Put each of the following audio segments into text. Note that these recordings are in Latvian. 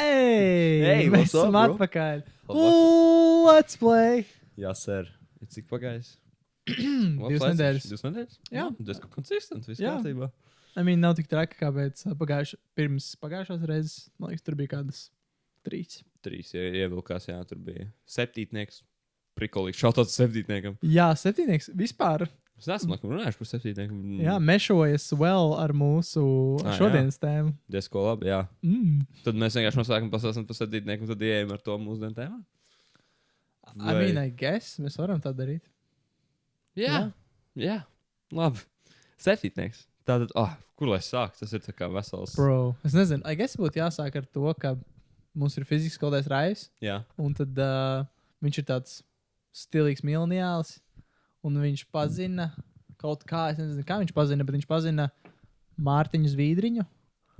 Ei, Hey, mēs up, esam bro? atpakaļ. Ooh, let's play. Jā, sir. Ir cik pagājis? Divas nedēļas. Divas nedēļas? Jā. Tas ir konsistents. Viss Jā. kārtībā. I mean, nav tik traki kā pēc uh, pagājušā, pirms pagājušās reizes. Man liekas, tur bija kādas trīs. Trīs ie- ievilkās, jā, tur bija septītnieks. Prikolīgs. Šautot septītniekam. Jā, septīnieks vispār. Es laikam runājuši par septītnieku. Jā, mešojas vēl ar mūsu Ah, jā. šodienas tēmu. Diezko labi, jā. Mm. Tad mēs vienkārši noslēgam pasāstam par septītnieku un tad ieejam ar to mūsdienu tēmā. I mean, I guess mēs varam tā darīt. Jā. Jā. Labi. Septītnieks. Tātad, ah, kur lai sāk? Tas ir tā kā vesels. Bro, es nezinu, I guess būtu jāsāk ar to, ka mums ir fizikas skolotājs Rais, Jā. un tad uh, viņš ir tāds stilīgs milniāls, un viņš pazina kaut kā, es nezinu, kā viņš pazina, bet viņš pazina Mārtiņu Zviedriņu.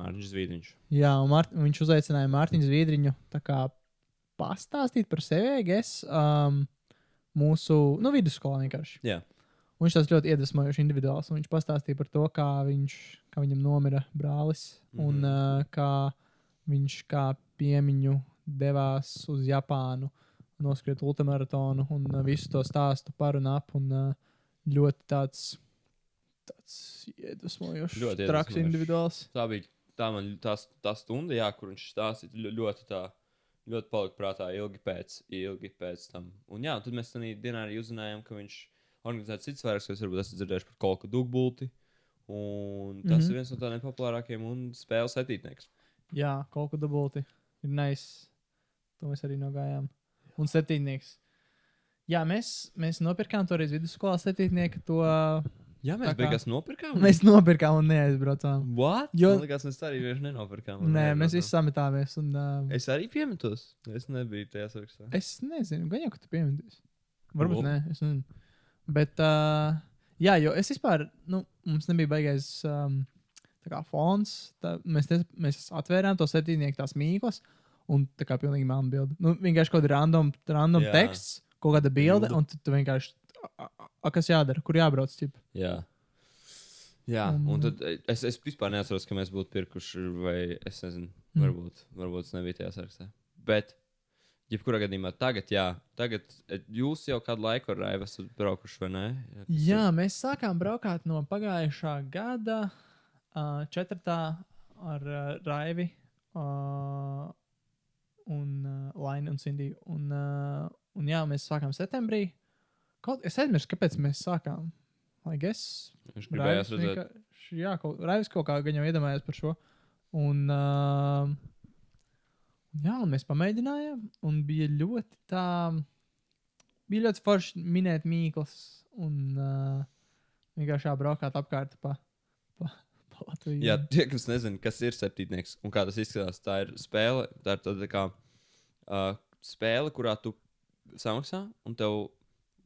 Mārķis Zvīdiņš. Jā, un Mārt, viņš uzaicināja Mārtiņu Zviedriņu tā kā pastāstīt par sevi, guess, um, mūsu, nu, vidusskolā vienkārši. Jā. Un viņš tāds ļoti iedvesmojošs individuāls. un Viņš pastāstīja par to, kā, viņš, kā viņam nomira brālis mm -hmm. un uh, kā viņš kā piemiņu devās uz Japānu, noskriet ultramaratonu un uh, visu to stāstu par un ap. Un, uh, ļoti tāds, tāds iedvesmojošs, Ļoti traks individuāls. Tā bija tā, man, tā, tā stunda, jā, kur viņš stāstīja ļo- ļoti tā. Ļoti palika prātā ilgi pēc, ilgi pēc tam. Un jā, tad mēs tajā dienā arī uzzinājām, ka viņš organizē citas vairākas, kas varbūt esat dzirdējuši par kolku dugbulti. Un tas mm. -hmm. ir viens no tādiem populārākiem un spēles etītnieks. Jā, kaut kā dubulti. Ir nice. To mēs arī nogājām. Un septītnieks. Jā, mēs, mēs nopirkām toreiz vidusskolā septītnieku. To Jā, mēs beigās nopirkām. mēs nopirkām un neaizbraucām. What? Jo-. Man liekas, mēs arī vienkārši nenopirkām. Nē, mēs neaizbraucām. visi sametāmies. Un, uh, Es arī piemetos. Es nebiju tajā sarakstā. es nezinu, gan jau, ka tu pieminēsi. Varbūt Varbūt. nē, es nezinu. Bet, uh, jā, jo es vispār, nu, mums nebija baigais um, tā kā fons. Tā, mēs, te, mēs atvērām to septītnieku tās mīklas. Un tā kā pilnīgi melna bilde. Nu, vienkārši kaut kāda random, random Jā. teksts, kaut kāda bilde, un tu, tu vienkārši. A, a, a, kas jādara? Kur jābrauc? Ķip? Jā. Jā, Un- un tad es, es vispār neatceros, ka mēs būtu pirkuši, vai es nezinu, Mm. varbūt, varbūt tas nebija tajā sarakstā. Bet, jebkurā gadījumā, tagad, jā, tagad e, jūs jau kādu laiku ar Raivu esat braukuši, vai ne? Kas Jā, mēs sākām braukt no pagājušā gada uh, četrtā ar uh, Raivi uh, un uh, Lainu un Sindiju. Un, uh, un jā, mēs sākām septembrī. Kaut, es aizmirsu, kāpēc mēs sākām. Lai es. Viņš gribējās Raivis redzēt. vienkārši- Jā, kaut, Raivis kaut kā gan jau iedomājās par šo. Un, uh, jā, un mēs pamēģinājām, un bija ļoti tā. Bija ļoti forši minēt mīklas, un uh, vienkārši braukāt apkārt pa, pa, pa Latviju. Jā, tie, kas nezina, kas ir septītnieks un kā tas izskatās, tā ir spēle. Tā ir tāda kā uh, spēle, kurā tu samaksā un tev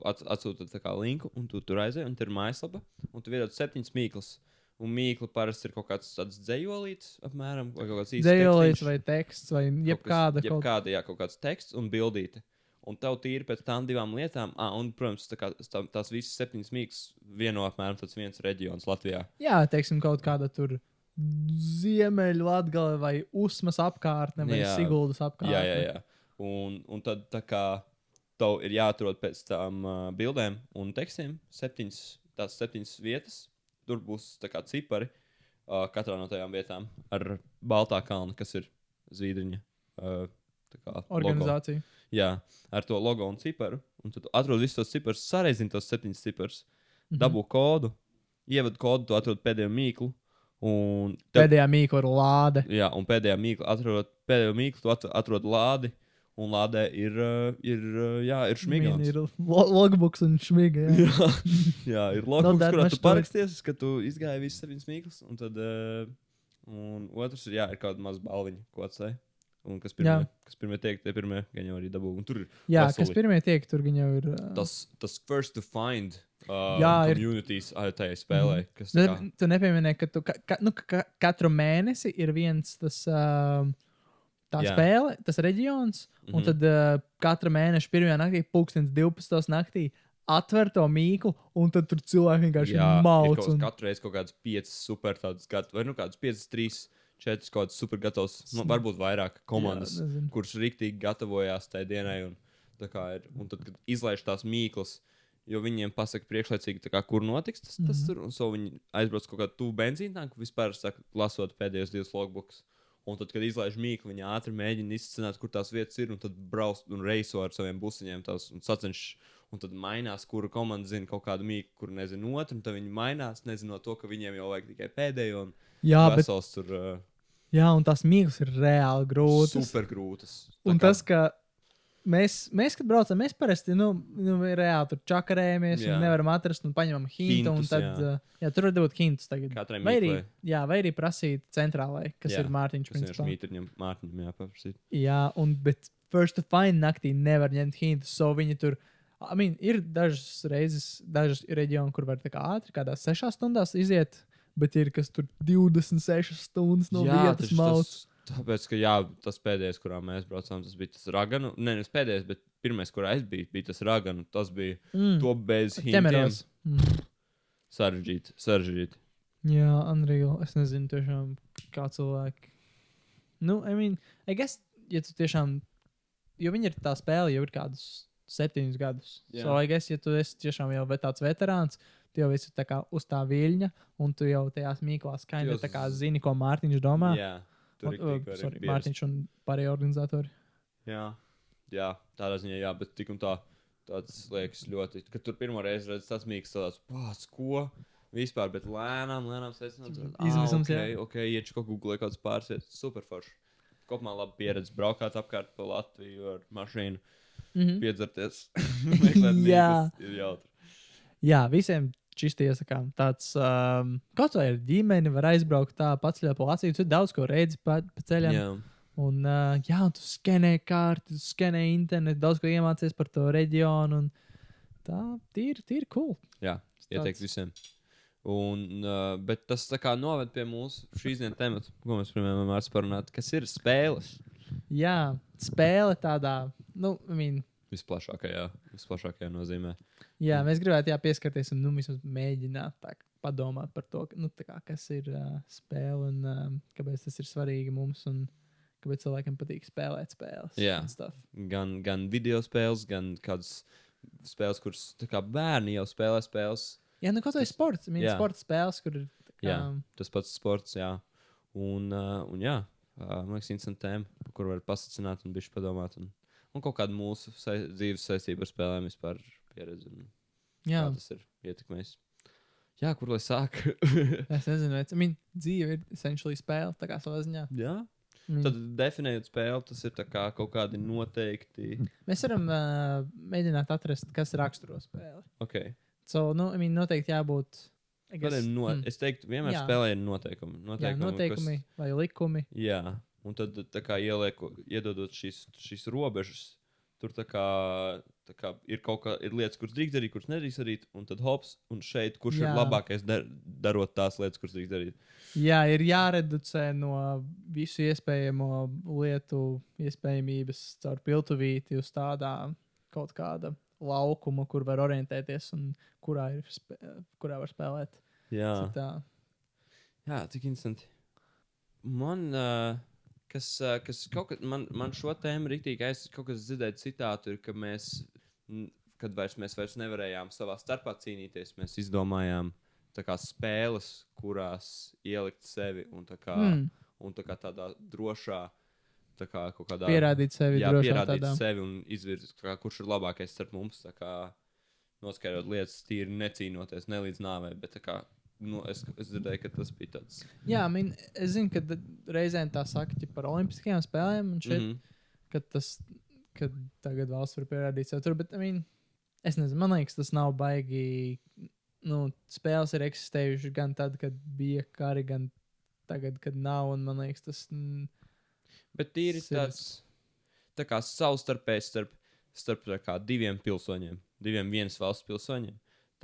at, atsūta tā kā linku, un tu tur aizej, un tur ir mājaslapa, un tu iedod septiņas mīklas. Un mīkla parasti ir kaut kāds tāds dzējolīts, apmēram, vai kaut kāds īsts Dzējolīts vai teksts, vai jebkāda. Jebkāda, jā, kaut kāds teksts un bildīte. Un tev tīri pēc tām divām lietām, ah, un, protams, tā kā, tā, tās visas septiņas mīklas vieno apmēram tāds viens reģions Latvijā. Jā, teiksim, kaut kāda tur ziemeļu latgale vai usmas apkārtne vai Jā. siguldas apkārtne. Jā, jā, jā. Un, un tad tā kā tev ir jāatrod pēc tam uh, bildēm un tekstiem septiņas, tās septiņas vietas. Tur būs tā kā cipari uh, katrā no tajām vietām ar Baltā kalnu, kas ir Zviedriņa. Uh, kā logo. Jā, ar to logo un ciparu. Un tad atrod visus tos ciparus, sareizini tos septiņus ciparus, Mhm. dabū kodu, ievadu kodu, tu atrod pēdējo mīklu. Un tev, Pēdējā mīkla ir lāde. jā, un pēdējā mīkla atrod, pēdējo mīklu, tu at- atrod lādi. Un lādē ir, uh, ir, uh, jā, ir. Min Ir lo- logbuks un šmiga. Jā. Jā, jā, ir logs, that kurā tu paraksties, ka tu izgāji visas septiņas mīklas. Un tad, uh, un otrs ir, jā, ir kaut kāda maza balviņa, ko atstāja. Un kas pirmie, Jā. kas pirmie tiek, tie pirmie gan jau arī dabū. Un tur ir Jā, veseli. kas pirmie tiek, tur gan jau ir. ā, tas, tas first to find uh, Jā, ir- communities uh, tajā spēlē. Mhm. Kas, tā kā, tu nepieminēji, ka, tu, ka, ka, nu, ka katru mēnesi ir viens tas, uh, tā Jā. Spēle, tas reģions. Mm -hmm. Un Mhm. tad uh, katra mēneša pirmajā naktī, pulkstenis 12. naktī, atver to mīklu, un tad tur cilvēki vienkārši mauc. Un... katru reizi kaut kāds 5 super tāds gads, vai nu kāds 5, 3, četras kaut kādas super gatavas, nu, varbūt vairāk komandas, Jā, nezinu. kuras rīktīgi gatavojās tajā dienai. Un, ir, un tad, kad izlaiž tās mīklas, jo viņiem pasaka priekšlaicīgi, kā, kur notiks tas, tas Mhm. tur, un so viņi aizbrauc kaut kādu tuvu benzīntāku, vispār saka, lasot pēdējos divus logbooks. Un tad, kad izlaiž mīklu, viņi ātri mēģina izsākt, kur tās vietas ir, un tad brauc un reiso ar saviem busiņiem tās, un sacenšas. Un tad mainās, kura komanda zina kaut kādu mīklu, kur nezina otru, un tad viņi mainās, nezinot to, ka viņiem jau vajag tikai pēdējo. Un Jā, bet, tur uh, jā, un tās mīklas ir reāli grūtas. super grūtas. Un tas, ka mēs, mēs kad braucam, mēs parasti nu, nu, reāli tur čakarējamies un nevaram atrast un paņemam hintu. un Hintus, Tad, jā. jā. Tur var būt hintus tagad. Katrai vai arī, jā, vai arī prasīt centrālai, kas Jā, ir Mārtiņš. Principā. vienkārši mītņiem, Mārtiņam jāpaprasīt. Jā, un bet first to find naktī nevar ņemt hintus. So viņi tur, I mean, ir dažas reizes, dažas reģioni, kur var tā kā ātri, kādās sešās stundās iziet, bet ir kas tur 26 stundas no jā, vietas tas- Tāpēc, ka jā, tas pēdējais, kurā mēs braucām, tas bija tas raganu. Nē, nevis pēdējais, bet pirmais, kurā es biju, bija tas raganu. Tas bija Mm. to bez. Ķemeros. Mm. Sarežģīti, sarežģīti. Jā, Unreal. Es nezinu, tiešām, kā cilvēki. Nu, I mean, I guess, ja tu tiešām. Jo viņi ir tā spēle jau ir kādus septiņus gadus. Jā. So, I guess, ja tu esi tiešām jau tāds veterāns, tu jau esi uz tā viļņa, un tu jau tajās mīklās Tu kaņā jau tā kā z- zini, ko Mārtiņš domā. Jā, tur Un, ir uh, tik sorry, arī Mārtiņš un pārējie organizatori. Jā, jā, tādā ziņā, jā, bet tik un tā. Tas liekas ļoti. Kad tur pirmo reizi redz tas mīgs, tāds pats, ko vispār, bet lēnām, lēnām secināt. Izmisums, ok, jā. ok, iešu kaut googlē, kāds pārsiet. Superforši. Kopumā laba pieredze braukāt apkārt pa Latviju ar mašīnu, Mm -hmm. piedzerties. meklēt Jā. mīklas, Ir jautri. Jā, visiem šis tiesakām tāds, um, kaut vai ar ģimeni var aizbraukt tā pats pa Latviju. Tu daudz ko redzi pa, pa ceļam. Jā, Un, uh, jā, un tu skenē kārtu, tu skenē internetu, daudz ko iemācies par to reģionu. un Tā ir tīri cool. jā Tas ieteikt tāds- visiem. Un, uh, bet tas tā kā noved pie mūsu šīs dienas temata, ko mēs pirmajā mārciņā parunājām, kas ir spēles. Jā, spēle tādā, nu, I mean, Visplašākajā, visplašākajā nozīmē. jā, mēs gribētu jā, pieskarties un nu, mēģināt tā, padomāt par to, nu, kā, kas ir uh, spēle un um, kāpēc tas ir svarīgi mums un kāpēc cilvēkiem patīk spēlēt spēles. Jā. gan, gan video spēles, gan kādas spēles, kuras kā bērni jau spēlē spēles. Jā, nu, kaut vai sports. Jā. sporta spēles, kur ir. Kā, Jā. Tas pats sports, jā. Un, uh, un jā, uh, man liekas, interesanti tēma, par kuru var pasacināt un bišķi padomāt. Un, un kaut kādu mūsu sa dzīves saistību ar spēlēm vispār pieredzi. Jā. tas ir ietekmējis. Jā, kur lai sāk? Es nezinu, vai viņa dzīve ir essentially spēle. Tā kā savā ziņā. jā. Mm. Tad definējot spēli, tas ir kā kaut kādi noteikti. Mēs varam uh, mēģināt atrast, kas raksturo spēli. Okay. So, nu, I mean, noteikti jābūt. Kādiem No, mm, Es teiktu, vienmēr Jā. spēlē ir noteikumi. jā, Noteikumi, noteikumi kas... vai likumi. Jā, un tad kā ielieku, iedodot šīs, šīs robežas, tur tā kā, tā kā ir kaut kā ir lietas, kuras drīkst darīt, kuras nedrīkst darīt, un tad hops, un šeit, kurš Jā. Ir labākais dar, darot tās lietas, kuras drīkst darīt. Jā, ir jāreducē no visu iespējamo lietu iespējamības caur piltuvīti uz tādā kaut kāda laukuma, kur var orientēties un kurā, ir spē... kurā var spēlēt. Jā, Tā. Jā tik interesanti. Man, uh, kas, kas kaut kad, man, man šo tēmu rīktīgi aiz, kaut kas dzirdēja citātu, ir, ka mēs, kad vairs, mēs vairs nevarējām savā starpā cīnīties, mēs izdomājām kā spēles, kurās ielikt sevi un tā kā, mm. Un kā tādā drošā, tā kā kaut kādā pierādīt sevi jā, pierādīt tādā. sevi un izvirzīt, kā, kurš ir labākais starp mums. kā Noskaidrot lietas, tīri necīnoties, ne līdz nāvei, bet kā, nu, es, es dzirdēju, ka tas bija tāds. Jā, min, es zinu, ka reizēm tā saka par olimpiskajām spēlēm, un šeit, mm. -hmm. ka tas, ka tagad valsts var pierādīt sev tur, bet, I mean, es nezinu, man liekas, tas nav baigi, nu, spēles ir eksistējušas gan tad, kad bija kari, gan tagad, kad nav, un man liekas, tas, mm, Bet tīri Tas ir- tāds tā kā savstarpējs starp, starp tā kā diviem pilsoņiem, diviem vienas valsts pilsoņiem.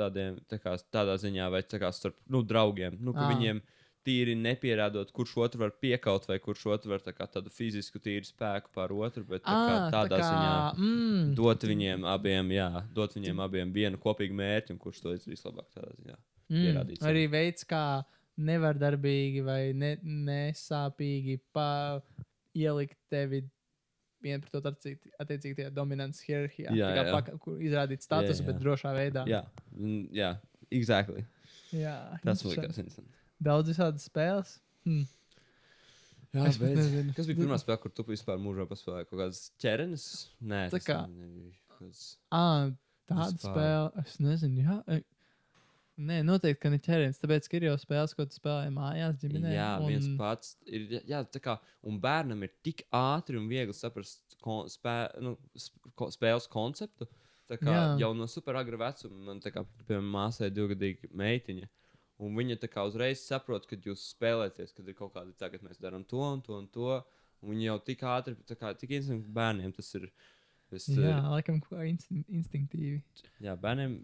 Tādiem, tā kā, tādā ziņā, vai tā kā starp nu, draugiem. Nu, Ā. viņiem tīri nepierādot, kurš otru var piekaut, vai kurš otru var tā kā tādu fizisku tīru spēku pār otru. Bet tā kā, ā, tādā ziņā mm, dot viņiem abiem, jā, dot viņiem abiem vienu kopīgu mērķi, kurš to izdarīs labāk tādā ziņā. mm, pierādīt arī veids, kā nevardarbīgi vai ne, nesāpīgi pa, ielikt tevi vienu pret otru attiecīgi- tajā dominantas hierarhijā. Jā, Tā kā jā. paka- kur izrādīt statusu, Jā, jā. bet drošā veidā. Jā, mm, jā, exactly. jā Tas likās interesanti. Daudz visādas spēles. Hm. Jā, Es bet nezinu. kas bija pirmā spēle, kur tu vispār mūžā paspēlēji? Kaut kādas ķermenis? Nē, Tā kā- nebija kāds- À, tāda spēle. Es nezinu, jā. Nē, noteikti, ka ne ķēriens. Tāpēc, ka ir jau spēles, ko tu spēlē mājās, ģimenē. Jā, viens un... pats ir. jā, tā kā, un bērnam ir tik ātri un viegli saprast kon, spē, nu, ko, spēles konceptu. Tā kā Jā. jau no superagra vecuma man, kā, piemēram, māsai ir divgadīga meitiņa. Un viņa tā kā uzreiz saprot, kad jūs spēlēties, kad ir kaut kāda tagad mēs darām to un to un to. Un viņi jau tik ātri, tā kā tik instinktīvi bērniem tas ir. Tas Jā, ir laikam, kā instin instinktīvi. jā, bērniem,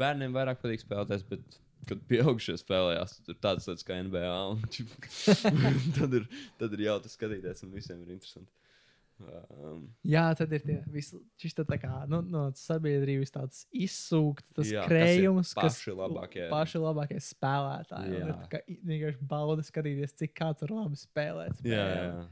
bērniem vairāk patīk spēlēties, bet, kad pieaugušie spēlējās, ir tādas lietas kā NBA. Un, tad, ir, tad ir jautri skatīties, un visiem ir interesanti. Um, Jā, tad ir šis tā, kā nu, no sabiedrības tāds izsūkts, tas Jā, kas ir krējums, kas paši labākie. paši labākie spēlētāji. Jā. Jā. Tā kā i- vienkārši bauda skatīties, cik kāds var labi spēlēt. jā, spēli. jā.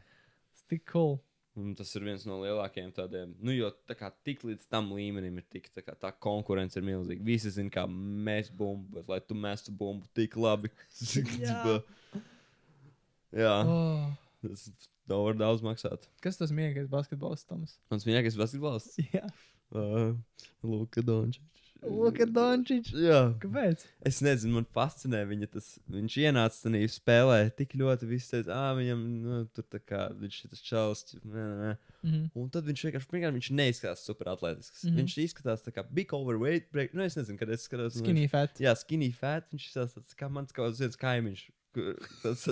Tas tik cool. Un tas ir viens no lielākajiem tādiem, nu, jo tā kā tik līdz tam līmenim ir tik, tā, kā, tā konkurence ir milzīga. Visi zina, kā mēs bumbu, bet lai tu mestu bumbu tik labi. Jā. jā, Oh. tas tev var daudz maksāt. Kas tas mīļākais basketbols, Toms? Mans mīļākais basketbols. Jā, Uh, Luka Dončičs. Luka Dončičs. Jā. Kāpēc? Es nezinu, man fascinē viņa tas. Viņš ienāca tajā spēlē tik ļoti. Visi teica, ah, viņam nu, tur tā kā viņš ir tas čels. nē. Mhm. Un tad viņš vienkārši, pirmkārt, viņš neizskatās super atletisks. Mm. -hmm. Viņš izskatās tā kā big overweight. Break. Nu, es nezinu, kad es skatos. nu, Skinny fat. Jā, skinny fat. Viņš izskatās tāds kā mans kaut kāds kaimiņš. Tas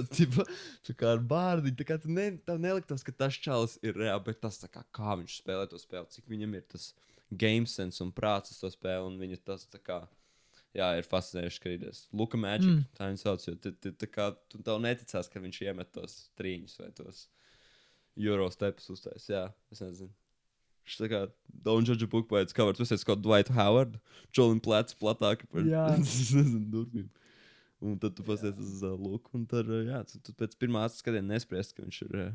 tā kā ar bārdiņu. Tā kā tu ne, tev neliktos, ka tas čalis ir reāli, bet tas kā, kā viņš spēlē to spēli, cik viņam ir tas game sense un prāts to spēli. Un viņa tas tā kā, jā, ir fascinējoši skatīties. Luka Magic, Mm. tā viņa sauc, jo tu, tu, tā kā tu tev neticās, ka viņš iemet tos trīņus vai tos eiro stepus uztais. Jā, es nezinu. Viņš tā kā Don't judge a book by its cover. Tu esi kaut Dwight Howard, Čolim plec platāki par durvīm. Un tad tu pasies uz uh, Luku, un tad, uh, jā, tu, tu pēc pirmā skatiena nespriest, ka viņš ir. Uh,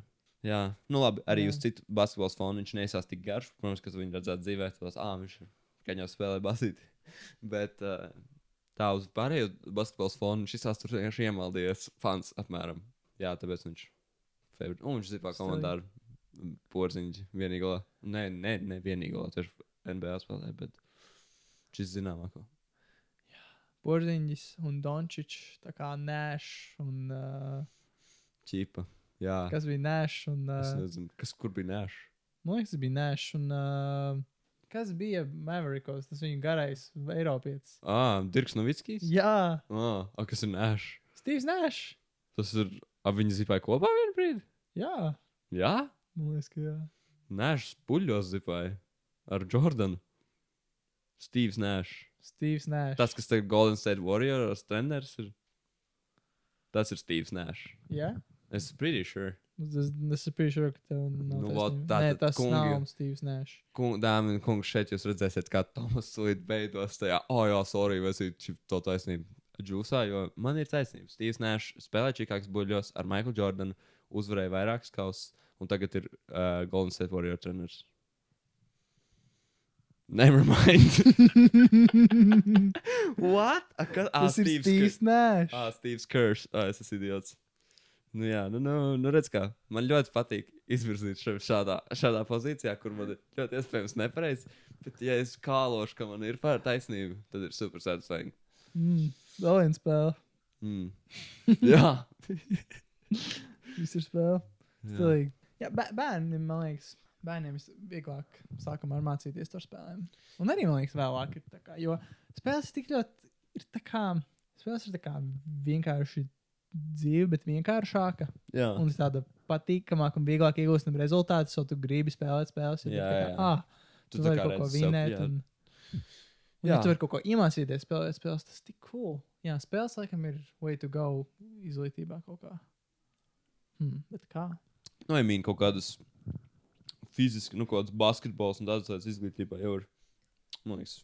jā, nu labi, arī Jā. uz citu basketbola fonu viņš neizsās tik garš. Protams, ka tu viņu redzētu dzīvē, tas, ah, viņš ir, ka jau spēlē basīti. Bet uh, tā uz pārējo basketbola fonu viņš izsās tur vienkārši iemaldījies fans apmēram. Jā, tāpēc viņš. Favorite. Un viņš zipā komandā ar porziņģi vienīgā. Nē, ne, ne vienīgā, tas ir NBA spēlē, bet šis zināmāko. Porziņģis un Dončičs, tā kā Nēšs un. Uh, Čipa. Jā, kas bija Nēšs un. es Uh, nezinu, kas kur bija nēš. man liekas, tas bija Nēšs un. Uh, kas bija Mavericos, tas viņa garais Eiropietis? Ah, Dirks Novickis? Jā, Ah, ah, kas ir nēš? Steve's Nēšs. Tas ir. Ap viņi zipāja kopā vienu brīdi? Jā, Jā, man liekas, ka jā. Nēš puļos zipāja ar Jordanu. Steve's Nēš. Steve's Nēšs. Tas, kas tagad Golden State Warriors treneris ir. Tas ir Steve's Nēš. Jā, Es pretty sure. es, es esmu pretty sure, ka tev nav. Nu, Nu, vot Nē, tas kungi. nav Steve's Nēšs. Kung, dāmas un kungi, šeit jūs redzēsiet, kā Tomas Sūds beidos tajā, oh, jā, sorry, vai es esmu to taisnību džūsā, jo man ir taisnība. Steve's Nash spēlēja Čikāgas buļļos ar Michael Jordanu, uzvarēja vairākas kausas, un tagad ir uh, Golden State Warrior treneris. Never mind. What? A, ka, ah, Tas ir Steve's Steve's Nēšs. Ah, Steve's Curse. Ah, es esmu idiots. Nu, jā, nu, nu, nu redz, kā. Man ļoti patīk izvirzīt šo šādā, šādā pozīcijā, kur man ir ļoti iespējams nepareizi. Bet, ja es kālošu, ka man ir pār taisnība, tad ir super satisfying. Mm, vēl viena spēle. Mm. jā. Viss ir spēle. jā. Stilīgi. Jā, bē- bērniem, man liekas, bērniem vieglāk sākumā mācīties ar spēlēm. Un arī, man liekas, vēlāk ir tā kā, jo spēles ir tik ļoti, ir tā kā, spēles ir tā kā vienkārši dzīve, bet vienkāršāka. jā. Un tāda patīkamāka un vieglāk iegūstam rezultātus, jo tu gribi spēlēt spēles. jo Jā, kā, jā. Ah, tu, tu vari kaut ko vinēt. jā. Un, un, Jā. ja tu vari kaut ko iemācīties, spēlēt spēles, tas ir tik cool. Jā, spēles laikam ir way to go izglītībā kaut kā. Hmm, bet kā? Nu, ja mīn kaut kādas fiziski, nu, kaut kādas basketbols un tādas lietas izglītībā jau ir, man liekas,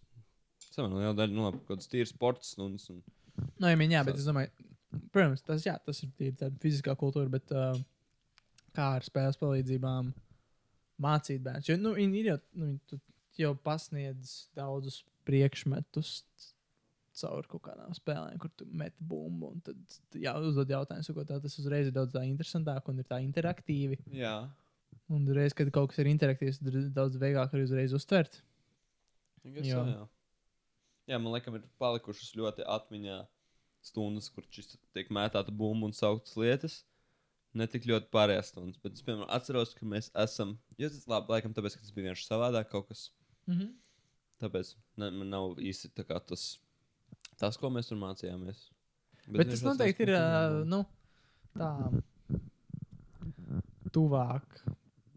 samērā liela daļa, nu, labi, kaut kādas tīras sports stundas. Un... Nu, ja, jā, bet es domāju, protams, tas, jā, tas ir tīri tāda fiziskā kultūra, bet uh, kā ar spēles palīdzībām mācīt bērnus. Jo, nu, viņi ir jau, nu, tu jau pasniedz daudzus priekšmetus caur kaut kādām spēlēm, kur tu meti bumbu. un Tad jā, uzdod jautājumus, ko tā, tas uzreiz ir daudz tā interesantāk un ir tā interaktīvi. Jā. Un reiz, kad kaut kas ir interaktīvs, tad ir daudz vieglāk arī uzreiz uztvert. Jā. jā. jā, man liekas, ir palikušas ļoti atmiņā stundas, kur šis tiek mētāta bumba un sauktas lietas. Ne tik ļoti pārējās stundas, bet es piemēram atceros, ka mēs esam. Jo tas labi, laikam, tāpēc, ka tas bija vienkārši savādāk kaut kas. Mm -hmm. Tāpēc ne, man nav īsti tas, tas, ko mēs tur mācījāmies. Bet, bet tas noteikti ir uh, nu, tā tuvāk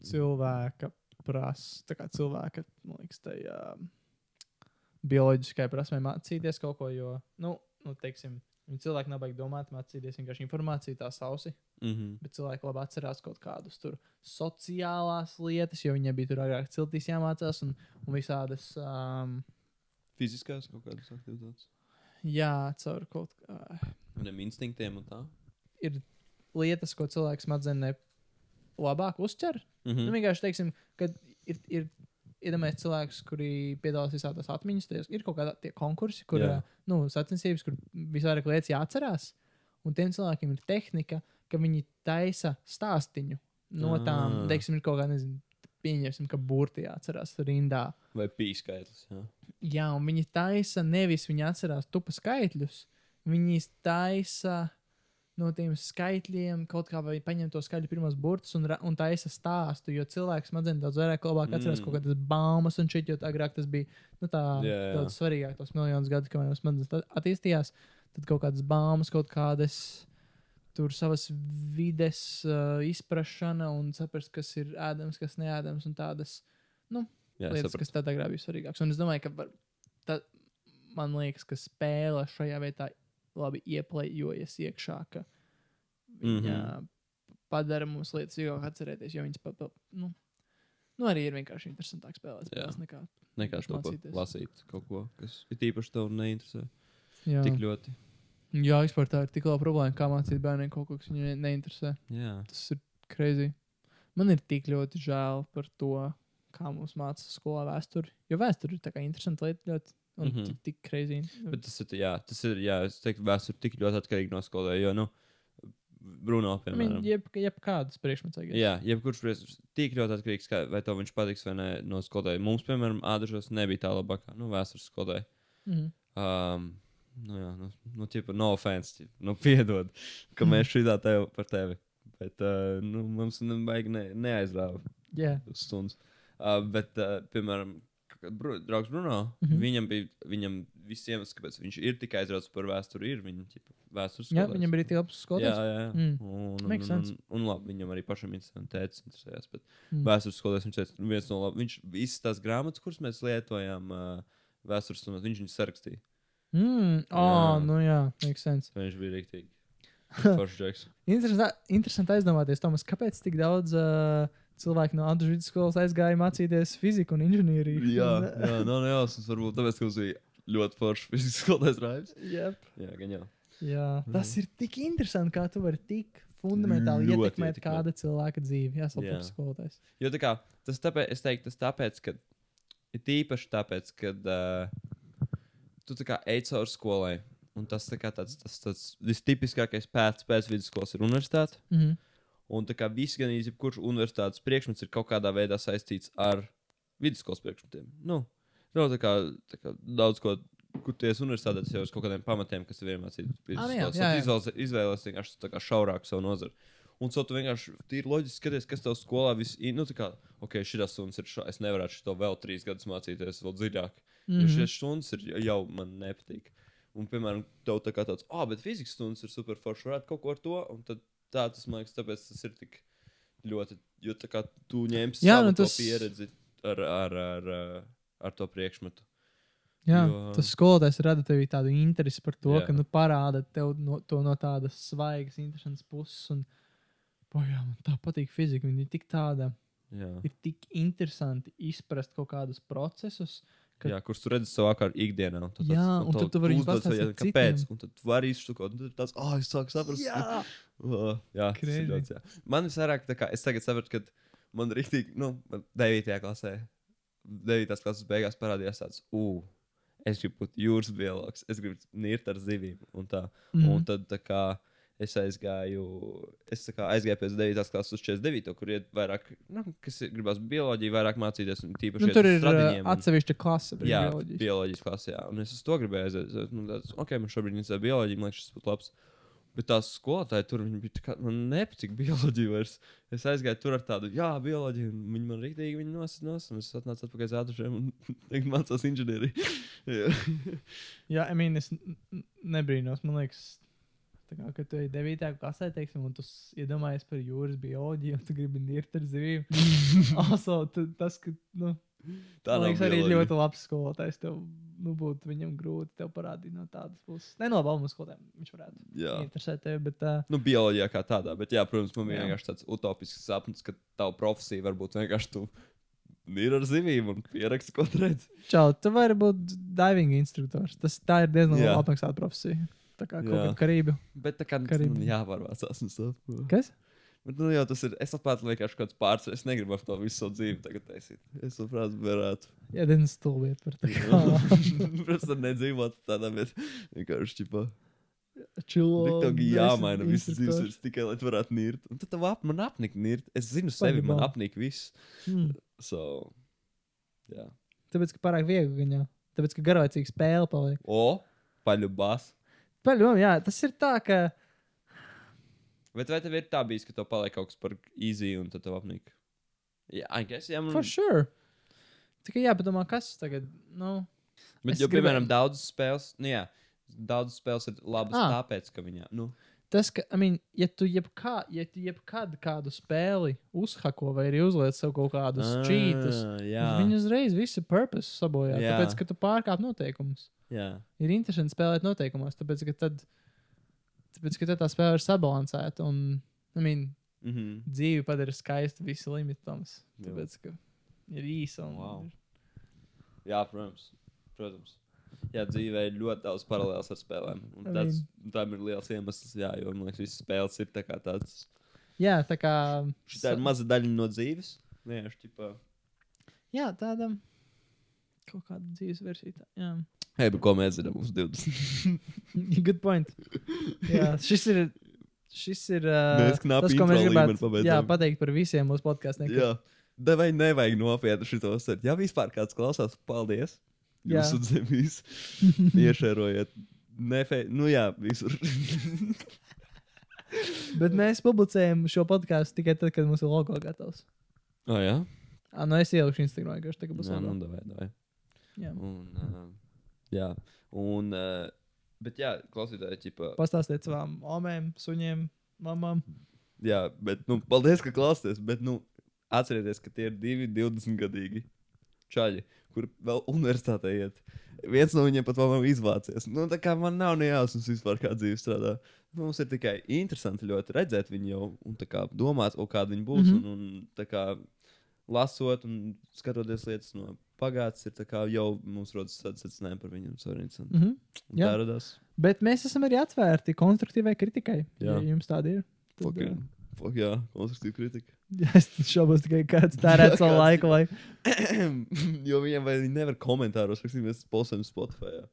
cilvēka prasa, tā kā cilvēka, man liekas, tajā bioloģiskai prasmē mācīties kaut ko, jo, nu, nu teiksim, viņi cilvēki nav baigi domāt, mācīties vienkārši informāciju, tā sausi, Mm -hmm. bet cilvēki labi atcerās kaut kādus tur sociālās lietas, jo viņiem bija tur agrāk ciltīs jāmācās un, un visādas, um, Fiziskās kaut kādas aktivitātes. jā, caur kaut kā. Viņam instinktiem un tā. ir lietas, ko cilvēks smadzenē labāk uztver. Mm. Mm Nu, -hmm. vienkārši teiksim, ka ir, ir iedomājies cilvēks, kuri piedalās visādās atmiņas, tajos ir kaut kādi konkursi, kur ā, nu, sacensības, kur visvairāk lietas jāatcerās. Un tiem cilvēkiem ir tehnika, ka viņi taisa stāstīņu no tām, Ah. teiksim, ir kaut kā, nezinu, pieņemsim, ka burti jāatcerās rindā. Vai pīskaitlis. Jā. Jā, un viņi taisa nevis viņi atcerās tupa skaitļus, viņi taisa no tiem skaitļiem kaut kā vai paņem to skaļu pirmos burtus un, un taisa stāstu, jo cilvēks smadzenes daudz vairāk labāk atcerās Mm. kaut kādas baumas un šit, jo agrāk tas bija nu, tā Jā, jā. daudz svarīgāk, tos miljonus gadu, kamēr smadzenes tā- attīstījās, tad kaut kādas baumas, kaut kādas tur savas vides uh, izprašana un saprast, kas ir ēdams, kas neēdams un tādas Jā, lietas, sapratu. kas tādā grāmatā bija svarīgākas. Un es domāju, ka var, tā, man liekas, ka spēle šajā vietā labi ieplējojas iekšā, ka viņa mm. -hmm. padara mums lietas vieglāk atcerēties, jo viņas pa, pa, nu, nu, arī ir vienkārši interesantāk spēlēt spēles nekā. Nekā mācīties. lasīt kaut ko, kas ir īpaši tev neinteresē. Jā, Tik ļoti. jā eksportā ir tik liela problēma, kā mācīt bērniem kaut ko, kas ne- neinteresē. Jā. Tas ir crazy. Man ir tik ļoti žēl par to, kā mums mācīja skolā vēsturi. Jo vēsture ir tā kā interesanta lieta, ļoti. Un mm. -hmm. tik, tik crazy. Bet tas ir, jā, tas ir, jā, es teiktu, vēsture tik ļoti atkarīga no skolēja, jo, nu, Bruno, piemēram. jeb, jebkādas priekšmets. Guess. Jā, jebkurš priekšstats tik ļoti atkarīgs, kā, vai tev viņš patiks vai nē, no skolotāja. Mums, piemēram, ādažos nebija tā labākā, nu, vēstures skolotāja. Mm -hmm. Um, nu, jā, nu, nu, ķipa, no offense, ķipa, nu, piedod, ka mēs šitā tev par tevi. Bet, uh, nu, mums nevajag ne, neaizrāva yeah. stundas. Uh, bet, uh, piemēram, kad bru, draugs Bruno, mm. -hmm. viņam bija, viņam visiem, kāpēc viņš ir tikai aizrauts par vēsturi, ir viņa ķipa, vēstures Jā, skolotājs. viņam bija labs Jā, skolotājs. jā, jā. Mm. Un, un, un, sense. un, un labi, viņam arī pašam interesanti tēcis interesējās. Bet Mm. vēstures skolotājs viņš teica, viens no labi, viņš visas tās grāmatas, kuras mēs lietojām uh, vēstures stundās, viņš viņus sarakstīja. Mm. Oh, Jā. nu jā, makes sense. Viņš bija rīktīgi. Interesanti aizdomāties, Tomas, kāpēc tik daudz uh, cilvēku no Andrijas vidusskolas aizgāja mācīties fiziku un inženieriju? jā, jā, nav nejausmas, varbūt tāpēc, ka mums bija ļoti foršs fizikas skolotājs raivis. Yep. Jā, gan jau. Jā, tas ir tik interesanti, kā tu vari tik fundamentāli Ļoti ietekmēt ietekmēt. kāda cilvēka dzīvi. Jā, saprotu, skolotājs. Jo tā kā tas tāpēc, es teiktu, tas tāpēc, ka ir tīpaši tāpēc, ka uh, tu tā kā ej cauri skolai. Un tas tā kā tāds, tas, tas vistipiskākais pēc, pēc vidusskolas ir universitāte. Mm -hmm. Un tā kā viss, gan arī jebkurš universitātes priekšmets ir kaut kādā veidā saistīts ar vidusskolas priekšmetiem. Nu, nav tā kā, tā kā daudz ko, kur ties universitātē, tas jau ir kaut kādiem pamatiem, kas jā, jā, jā. Izvēlēs, vienkārši tā kā šaurāk savu nozari. Un so tu vienkārši tīri loģiski skaties, kas tev skolā viss ir. Nu, tā kā, ok, šī stundas ir šā, es nevarētu šo vēl trīs gadus mācīties, vēl dziļāk. Mm Mhm. -hmm. Jo šīs stundas ir jau man nepatīk. Un, piemēram, tev tā kā tāds, ah, oh, bet fizikas stundas ir super forši, varētu kaut ko ar to. Un tad tā tas man liekas, tāpēc tas ir tik ļoti, jo tā kā tu ņemsi Jā, nu tas- pieredzi ar, ar, ar, ar, to priekšmetu. Jā, Jo- tas skolotājs rada tevī tādu interesi par to, Jā. Ka nu, parāda tev no, to no tādas svaigas, interesantas puses. Un, oh, jā, man tā patīk fizika. Viņa ir tik tāda, Jā, ir tik interesanti izprast kaut kādus procesus, Ka- Jā, kurus tu redzi savā kā ikdienā. un Jā, tāds- un tad tu vari pastāstīt jautājumu, kāpēc. Un tad tu vari izštukot. Un tad tāds, ah, es sāku saprast. Jā, Uh, jā, tas ir. Man visvairāk, kā es tagad saprotu, ka man rīktīgi, nu, man 9. klasē, 9. klases beigās parādījās tāds, ugh, es gribu būt jūras biologs, es gribu nirt ar zivīm. Un, tā. Mhm. un tad tā kā es aizgāju, es tā kā aizgāju pēc 9. klases uz 49. kur iet vairāk, nu, kas ir, gribās bioloģiju vairāk mācīties, un tīpaši nu, tur ir un- atsevišķa klase. Jā, bioloģiju. bioloģijas klasē. Un es uz to gribēju aiziet. Nu, tāds, ok, man šobrīd ir bioloģija, man liekas, tas būtu labs. Bet tās skolotāji tur bija. tā Kā, man nepatika bioloģija vairs. Es aizgāju tur ar tādu, jā, bioloģiju. un Viņi man rīktīgi viņi nosacīja. Nos, un es atnācu atpakaļ uz ātriem un mācos inženieriju. Jā. I mean, es nebrīnos. Man liekas, tā kā, kad tu ej 9. klasē, teiksim, un tu iedomājies par jūras bioloģiju, un tu gribi nirt ar zivīm. also, tas, ka, nu, Tā liekas, arī bioloģija. ļoti labs skolotājs. Tev nu, būtu viņam grūti tev parādīt no tādas puses. Ne no balmu skolotājiem. Viņš varētu interesēt tevi, bet uh, Nu, bioloģijā kā tādā, bet, jā, protams, man bija vienkārši tāds utopisks sapnis, ka tava profesija var būt vienkārši tu ir ar zivīm un pieraksti, ko tu redzi. čau, tu vari būt diving instruktors. Tas tā ir diezgan labi apmaksāta profesija. Tā kā kaut kāda karība. Bet tā kā Karību. man jāpārvācās un stuff. Kas? Bet, nu, jau tas ir. Es saprotu, vienkārši kaut kāds pārsvars. Es negribu to visu savu dzīvi tagad taisīt. Es saprotu, varētu. Jā, diezgan stulbiet par tā kā. Protams, nedzīvot tādā, bet vienkārši čipā. Čilo. Tik tev jāmaina viss instruktors. dzīves virs tikai, lai tu varētu nirt. Un tad ap, man apnika nirt. Es zinu sevi, man apnika viss. Mm. So, jā. Tāpēc, ka pārāk viegli gan jau. Tāpēc, ka garlaicīga spēle paliek. O, paļu bas. Paļom, jā, tas ir tā, ka. Bet vai tev ir tā bijis, ka tev paliek kaut kas par easy un tad tev apnika? Jā, I guess, jā, man. For sure. Tikai jāpadomā, kas tagad. Nu, Bet, Es jo, gribēju- piemēram, daudzas spēles, nu jā, daudzas spēles ir labas Ah. tāpēc, ka viņā, nu, tas, ka, I mean, ja tu jebkā, ja tu jebkad kādu spēli uzhako vai arī uzliec sev kaut kādus čītus, Ah, Jā, viņi uzreiz visu purpose sabojā. Jā. Tāpēc, ka tu pārkāp noteikumus. Jā. Ir interesanti spēlēt noteikumos, tāpēc, ka tad, tāpēc, ka tad tā spēle ir sabalansēta un, I mean, Mhm. dzīve padara skaistu visu limitams. Jā. Tāpēc, ka ir īsa un Wow. Jā, protams. protams. Jā, dzīvē ir ļoti daudz paralēlas ar spēlēm. Tas, tam ir liels iemesls, jā, jo man liekas, visas spēles ir tā kā tāds. Jā, tā kā. Tā ir maza daļa no dzīves. Vienkārši, tipā. Jā, tāda kaut kāda dzīves versija. Tā. Jā, Hei, bet ko mēs zinām uz 20? good point. Jā, šis ir. Šis ir uh, tas, ko mēs gribētu jā, pateikt par visiem mūsu podkāstiem. Jā. Vai nevajag nopietni šo uzsvērt? Ja vispār kāds klausās, paldies. Jūs zemes iešērojiet. Nefe... Nu jā, visur. Bet mēs publicējam šo podkāstu tikai tad, kad mums ir logo gatavs. oh, jā? Ah, nu es ielikšu Instagram, vienkārši tagad būs Jā, nu, davai, davai. Jā. Un, uh, jā. Un, uh, bet jā, klausītāji, ķipa, Pastāstiet savām omēm, suņiem, mamām. jā, bet, nu, paldies, ka klausāties, bet, nu, atcerieties, ka tie ir divi 20 gadīgi čaļi, kur vēl universitātē iet. Viens no viņiem pat vēl nav izvācies. Nu, tā kā man nav ne jausmas vispār, kā dzīve strādā. Mums ir tikai interesanti ļoti redzēt viņu jau un tā kā domāt, o, kāda viņa būs. Mm -hmm. un, un tā kā lasot un skatoties lietas no pagātnes, ir tā jau mums rodas tāds secinājums par viņu. Mhm. Un Jā. Tā radās. Bet mēs esam arī atvērti konstruktīvai kritikai. Jā. Ja jums tāda ir. Tad, Fucking, uh, fuck, jā, konstruktīva kritika. jā, es šaubos tikai, kāds tērēt savu Kāds- laiku, lai. jo viņiem vai viņi nevar komentāros rakstīt, mēs posmam Spotify. Jā.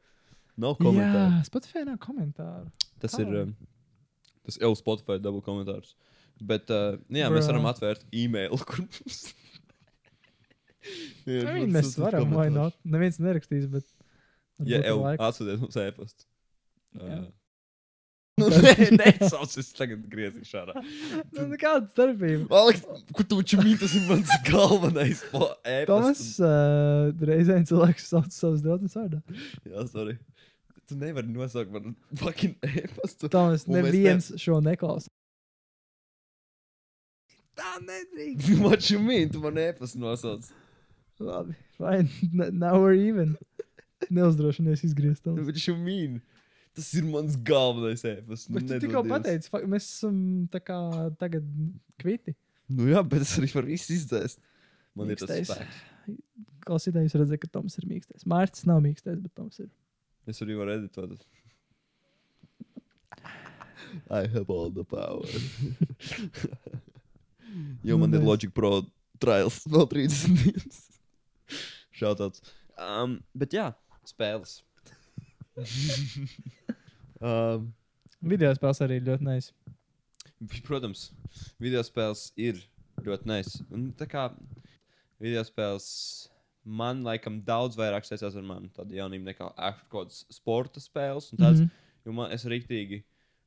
Nav komentāru. Jā, Spotify nav komentāru. Tas Kā? ir. Tas jau Spotify dabū komentārus. Bet, uh, jā, mēs Bruh. varam atvērt e-mailu, kur mums. Jā, I mean, mēs varam, vai not? Neviens nerakstīs, bet. Ar jau laiku. atsūtiet mums e-pastu. Uh, nu, nē, nē, sauc, es tagad griezīšu ārā. Nu, Kāda starpība? Aleks, kur tu čumī, tas ir mans galvenais po- Tomas e-pasts. uh, reizē cilvēks sauc savus draugus vārdā. Jā, sorry. Tu nevari nosaukt man fucking e-pastu. Tomas, neviens šo neklausa. Tā nedrīkst. What you mean? Tu man e-pastu nosauc. Labi, fine. Now we're even. Neuzdrošinies izgriezt to. What you mean? Tas ir mans galvenais e-pasts. Nu, Bet tu tikko pateici, mēs esam tā kā tagad kviti. Nu jā, bet es arī varu visu izdzēst. Man ir tas spēks. klausītājs redzēja, ka Toms ir mīkstais. Mārcis nav mīkstais, bet Toms ir. Es arī varu editot. I have all the power. jo man ir Nice. Logic Pro trials vēl 30 dienas. Šautauts. Um, bet jā, spēles. um, Video spēles arī ļoti nice. protams, video spēles ir ļoti nice. Un tā kā video spēles man laikam daudz vairāk saistās ar manu tādu jaunību nekā kaut kādas sporta spēles. Tāds, mm. -hmm. Jo man es rīktīgi,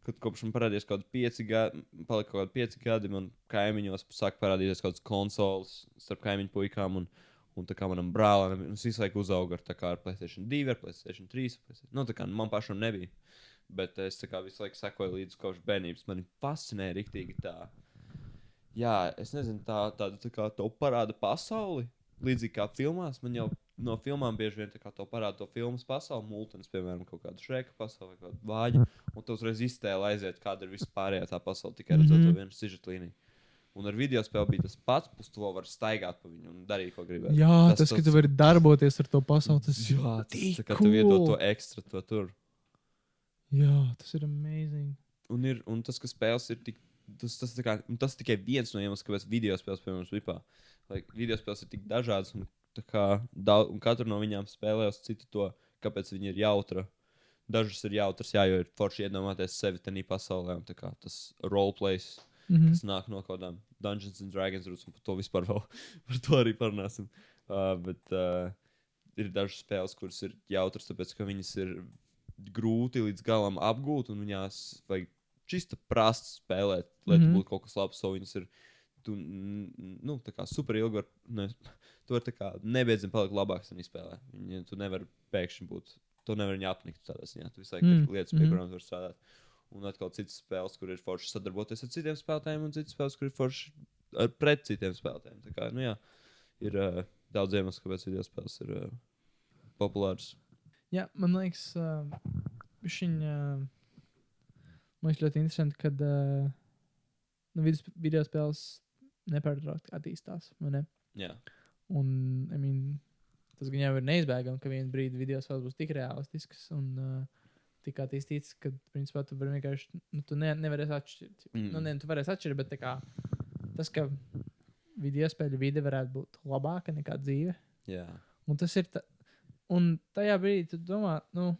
kad kopš man parādījās kaut kādi pieci gadi, palika kaut kādi pieci gadi, man kaimiņos sāk parādīties kaut kādas konsoles starp kaimiņu puikām. Un, Un tā kā manam brālim, viņš visu laiku uzauga ar, tā kā ar Placēta 2, ar Placēta 3. PlayStation- Nu, tā kā man pašam nebija. Bet es tā kā visu laiku sekoju līdzi kopš bērnības. Man fascinēja rīktīgi tā. Jā, es nezinu, tā, tāda tā kā to parāda pasauli. Līdzīgi kā filmās, man jau no filmām bieži vien tā to parāda to filmu pasauli, mūtens, piemēram, kaut kādu šreka pasauli, kādu vāģi. Un tu uzreiz iztēli aiziet, kāda ir vispārējā tā pasaule, tikai redzot Mhm. to vienu sižetu līniju. Un ar video spēli bija tas pats, plus vēl vari staigāt pa viņu un darīt, ko gribētu. Jā, tas, tas, ka tu vari darboties ar to pasauli, tas ir. Tas tik tā kā tu iedod cool. to ekstra, to tur. Jā, tas ir amazing. Un, ir, un tas, ka spēles ir tik. Tas, tas, kā, tas tikai viens no iemesliem, kāpēc video spēles, piemēram, vispār. Like, video spēles ir tik dažādas, un, kā, daudz, un katra no viņām spēlē uz citu to, kāpēc viņi ir jautra. Dažas ir jautras, jā, jo ir forši iedomāties sevi tajā pasaulē, un kā, tas roleplays, Mhm. kas nāk no kaut kādām Dungeons and Dragons rūtas, un par to vispār vēl par to arī parunāsim. Uh, bet uh, ir dažas spēles, kuras ir jautras, tāpēc ka viņas ir grūti līdz galam apgūt, un viņās vajag čista prasti spēlēt, lai mm. -hmm. būtu kaut kas labs. So viņas ir tu, nu, tā kā super ilgi, var, ne, tu vari nebeidzami palikt labāks un izspēlēt. Viņi, tu nevari pēkšņi būt, to nevar viņa apnikt tādā ziņā. Tu visu laiku Mm, mm. lietas, pie kurām tu vari strādāt. Un atkal citas spēles, kur ir forši sadarboties ar citiem spēlētājiem, un citas spēles, kur ir forši ar pret citiem spēlētājiem. Tā kā, nu jā, ir uh, daudz iemeslu, kāpēc video spēles ir uh, populāras. Jā, man liekas, uh, viņa. Man liekas ļoti interesanti, ka uh, nu, video spēles nepārtraukti attīstās. Ne? Jā, Un, I mean, tas gan jau ir neizbēgami, ka vienā brīdī video spēles būs tik realistiskas un uh, tik attīstītas, ka, principā, tu vari vienkārši, nu, tu ne, nevarēsi atšķirt. Mm. Mm. Nu, ne, tu varēsi atšķirt, bet kā, tas, ka video spēļu vide varētu būt labāka nekā dzīve. jā. Un tas ir. Ta, un tajā brīdī tu domā, nu,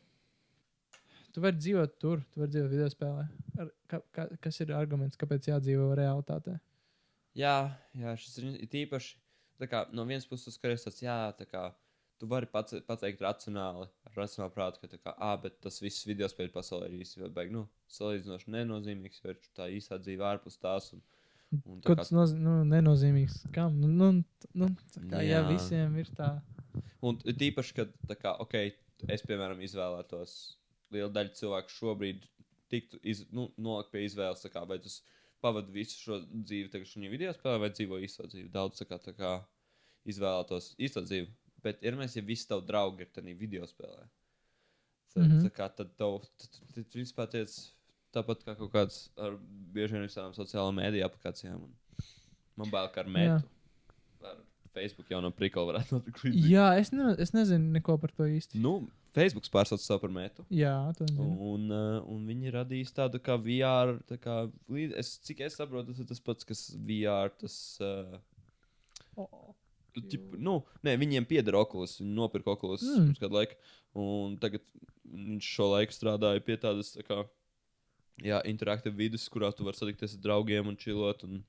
tu vari dzīvot tur, tu vari dzīvot video spēlē. Ar, ka, ka, kas ir arguments, kāpēc jādzīvo realitātē? Jā, jā šis ir īpaši. Kā, no vienas puses, tu skaties, tāds, jā, tā kā tu vari pats, pateikt racionāli, ar racionālu prātu, ka tā kā, bet tas viss video spēļu pasaulē ir īstenībā beigas, nu, salīdzinoši nenozīmīgs, jo ir tā īsā dzīve ārpus tās. Un, un tā Kaut kas noz, nu, nenozīmīgs. Kam? Nu, nu, nu, kā, jā, Jā. visiem ir tā. Un it īpaši, kad, kā, ok, es, piemēram, izvēlētos lielu daļu cilvēku šobrīd, tiktu iz, nu, nolikt pie izvēles, kā, vai tas pavadu visu šo dzīvi, tagad šajā video spēlē, vai dzīvo īsto dzīvi. Daudz tā kā, tā kā izvēlētos īsto dzīvi. Bet ir mēs, ja visi tavi draugi ir tajā video spēlē. Tad, mm. -hmm. tā kā tad tev, principā tiec tāpat kā kaut kāds ar bieži vien visām sociālajām mēdīju aplikācijām. Man bail, ka ar mētu. Ar Facebook jau no prikola varētu notikt līdzīgi. Jā, es, ne, es nezinu neko par to īsti. Nu, Facebook pārsauc savu par metu. Jā, to nezinu. Un, uh, un viņi radīs tādu kā VR. Tā kā, es, cik es saprotu, tas ir tas pats, kas VR. Tas, uh, Oh, ķip, nu, nē, viņiem pieder Oculus. Viņi nopirka Oculus Mm. pirms kādu laiku. Un tagad viņš šo laiku strādāja pie tādas tā kā, jā, interaktīvas vidas, kurā tu vari satikties ar draugiem un čilot un,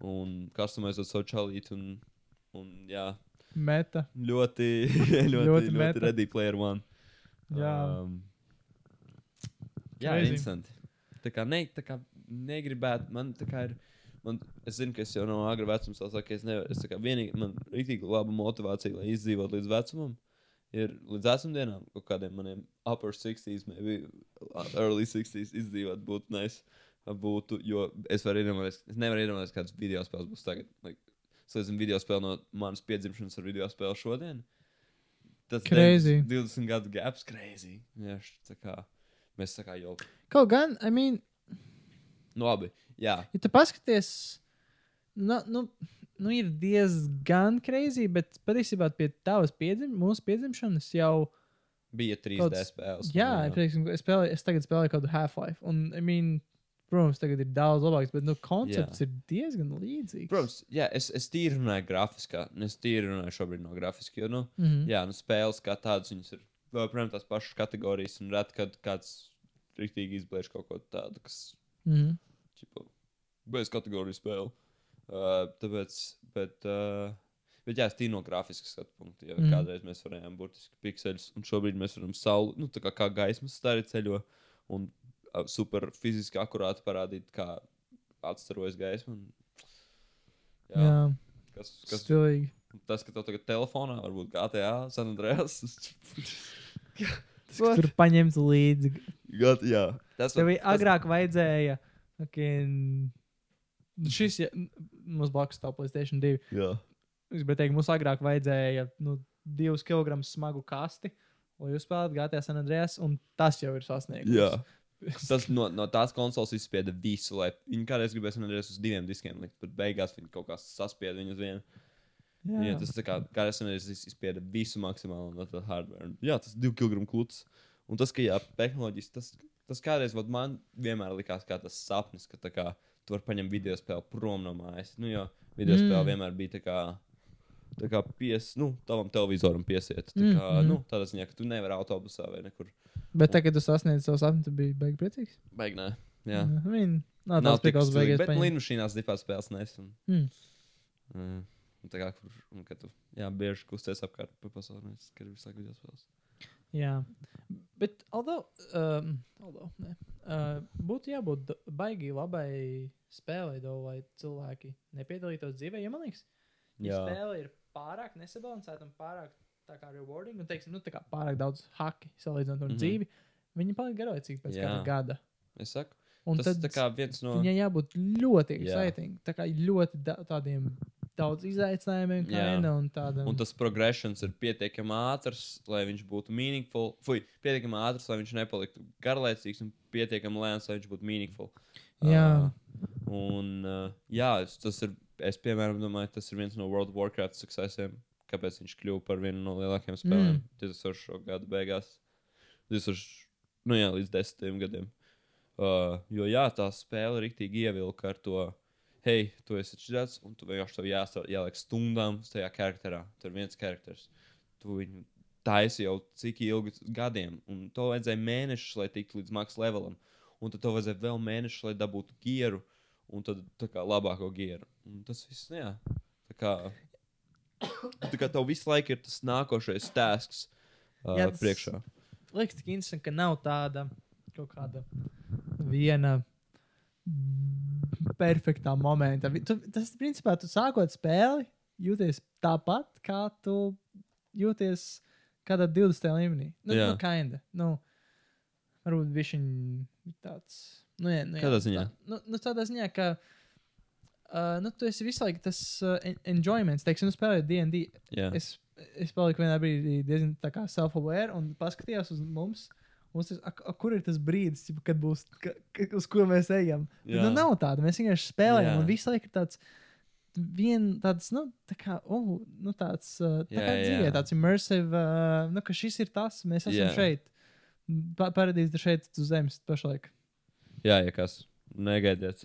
un customizēt savu čalīti. Un, un, jā, Meta. ļoti, ļoti, Ļoti ļoti ready player one. Jā. Um, jā, Crazy. interesanti. Tā kā, ne, tā kā negribētu, man tā kā ir. Man, es zinu, ka es jau no agra vecuma sāku, ka es nevaru. Es kā vienīgi, man ir rīktīgi laba motivācija, lai izdzīvotu līdz vecumam. Ir līdz vecumdienām, kaut kādiem maniem upper 60s, maybe early 60s izdzīvot būtu nice. Būtu, jo es iedomāties, es nevaru iedomāties, kādas video spēles būs tagad. Like, Salīdzinām video spēli no manas piedzimšanas ar video spēli šodien. Tas Crazy. 20 gadu gaps, crazy. Jā, kā mēs tā kā jau. Kaut gan, I mean, Nu, labi. Jā, ja tu paskaties, nu, nu nu, ir diezgan crazy, bet patiesībā pie tavas piedzim, mūsu piedzimšanas jau. Bija 3D Kāds- spēles. Jā, es, teiksim, es, spēlēju, es tagad spēlēju kaut kādu Half-Life. Un, I mean, protams, tagad ir daudz labāks, bet nu, koncepts Jā. ir diezgan līdzīgs. Protams, jā, es, es tīri runāju grafiskā. Es tīri runāju šobrīd no grafiskā. Jo, nu, Mm -hmm. jā, nu, spēles kā tādas, viņas ir joprojām tās pašas kategorijas. Un reti, kad kāds rīktīgi izbliež kaut ko tādu, kas Mm -hmm. čipa, bez kategorijas spēle. Uh, tāpēc, bet, uh, bet jā, es tīri no grafiskas skatu punkta. Mhm. mm. kādreiz mēs varējām burtiski pikseļus, un šobrīd mēs varam sauli, nu, kā, kā gaismas stari ceļo, un uh, super fiziski akurāti parādīt, kā atstarojas gaisma. Un, Jā, jā Kas, kas, stilīgi. tas, ka tev tagad telefonā var būt GTA, San Andreas. Tas, Tur paņemts līdzi. Gat, jā, tas Tev var- agrāk vajadzēja. Okay, šis ja, mums blakus stāv Playstation 2. Jā, Es gribēju teikt, mums agrāk vajadzēja nu, divus kilogramus smagu kasti, lai uzspēlētu GTA San Andreas, un tas jau ir sasniegts. jā. Tas no, no tās konsoles izspieda visu, lai viņi kādreiz gribēja San Andreas uz diviem diskiem likt, bet beigās viņi kaut kā saspieda viņu uz vienu. Jā. Jā, tas kā kādreiz San Andreas izspieda visu maksimālo no tā hardware. Jā, tas ir divu kilogramu klūts. Un tas, ka jā, tehnoloģijas, tas, tas kādreiz man vienmēr likās kā tas sapnis, ka tā kā tu vari paņemt video spēli prom no mājas. Nu, jo video Mm. spēle vienmēr bija tā kā. Tā kā pies, nu, tavam televizoram piesiet. Tā Mm, kā, mm. nu, tādā ziņā, ka tu nevari autobusā vai nekur. Bet tagad, kad tu sasniedzi savu sapni, tu biji beig priecīgs. Baigi, nē. Jā. I mean, Nav Nav tik stilīgi, beigās. bet paņemt. līnijās dipā spēles nesu. Hmm. Mm. Un Tā kā, kur, un, kad tu, jā, bieži kusties apkārt pa pasauli, es visu laiku video spēles. Jā, bet although, um, although, ne, uh, būtu jābūt baigi labai spēlei, lai cilvēki nepiedalītos dzīvē. Jo man liekas, ja Jā. spēle ir pārāk nesabalansēta un pārāk tā kā rewarding, un teiksim, nu, tā kā pārāk daudz haki salīdzinot ar mm -hmm. dzīvi, viņi paliek garlaicīgi pēc Jā. kāda gada. Es saku, Un tas kā viens no. viņai jābūt ļoti Jā. exciting, tā kā ļoti da tādiem daudz izaicinājumiem, kā. Ena un tādam. Un tas progressions ir pietiekami ātrs, lai viņš būtu meaningful. Fui, pietiekami ātrs, lai viņš nepaliktu garlaicīgs, un pietiekami lēns, lai viņš būtu meaningful. Jā. Uh, un, uh, jā, tas ir, es piemēram domāju, tas ir viens no World of Warcraft successiem, kāpēc viņš kļuva par vienu no lielākajiem spēlēm Mm. 2000. gada beigās. 2000, nu jā, līdz 10 gadiem. Uh, jo jā, tā spēle rīktīgi ievilka ar to, hei, tu esi šāds, un tu vienkārši tev jāstāv, jāliek stundām tajā charakterā. Tur viens charakters. Tu viņu taisi jau cik ilgi gadiem, un to vajadzēja mēnešus, lai tiktu līdz maks levelam. Un tad tev vajadzēja vēl mēnešus, lai dabūtu gieru, un tad tā kā labāko gieru. Un tas viss, nu jā. Tā kā, tā kā tev visu laiku ir tas nākošais tēsks uh, jā, tas- priekšā. liekas, tik interesanti, ka nav tāda kaut kāda viena perfektā momenta. Vi- Tu, tas, principā, tu sākot spēli, jūties tāpat, kā tu jūties kādā 20. līmenī. Nu, Jā. nu kinda. Nu, varbūt viņš ir tāds. Nu, jā, nu, jā, Kādā ziņā? Tā, nu, nu, tādā ziņā, ka. Uh, nu, tu esi visu laiku tas uh, en- enjoyments, teiksim, nu, spēlējot DD. Jā, Es, es paliku vienā brīdī diezgan self-aware un paskatījos uz mums. Mums tas, a, a, kur ir tas brīdis, kad būs, ka, ka, uz ko mēs ejam? Bet, nu, nav tāda. Mēs vienkārši spēlējam, Jā. un visu laiku ir tāds, vien, tāds nu, tā kā, oh, nu, tāds, tā kā jā. dzīvē, tāds immersive, uh, nu, ka šis ir tas, mēs esam Jā. šeit. Pa, Paradīze ir šeit uz zemes pašlaik. jā, ja kas. Negaidiet.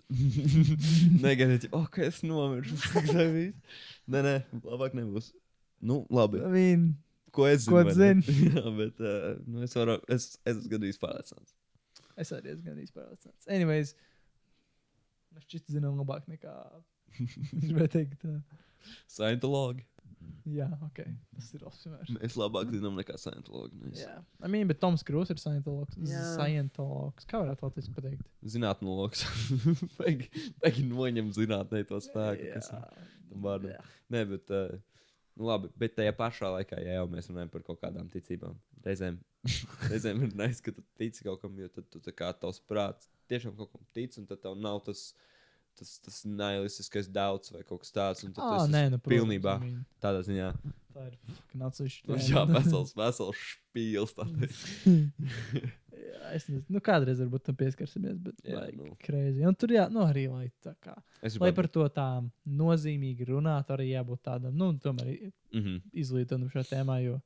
Negaidiet, oh, ka es nomiršu. nē, nē, labāk nebūs. Nu, labi. I mean, Ko es Ko zinu? vai ne? zini? Jā, bet uh, nu, es varu, es, es esmu gadījis pārliecināts. es arī esmu gan izpārliecināts. Anyways, mēs šķiet zinām labāk nekā. Es gribēju teikt, uh, Scientologi. jā, ok, tas ir optimāls. Mēs labāk zinām nekā Scientologi. Mēs Jā, I mean, bet Toms Krūs ir Scientologs. Jā. Scientologs. Kā varētu latviešu pateikt? Zinātnologs. Pēkšņi noņem zinātnē to spēku. Kas ir tam vārdam. Jā. Nē, bet, uh, nu, labi, bet tajā pašā laikā, ja jau mēs runājam par kaut kādām ticībām, reizēm, reizēm ir nice, ka tu tici kaut kam, jo tad tu kā tavs prāts tiešām kaut kam tic, un tad tev nav tas, tas, tas nihilistiskais daudz vai kaut kas tāds. Un tad Ah, tas nē, nu, protams, pilnībā mean, tādā ziņā. Tā ir atsevišķa. Jā, vesels, vesels špīls. Jā, es nezinu, nu, kādreiz varbūt tam pieskarsimies, bet Jā, like, nu. crazy. Un tur jā, nu, arī lai tā kā. Lai par to tā nozīmīgi runāt, arī jābūt tādam, nu, tomēr Mm -hmm. izglītotam šo tēmā, jo,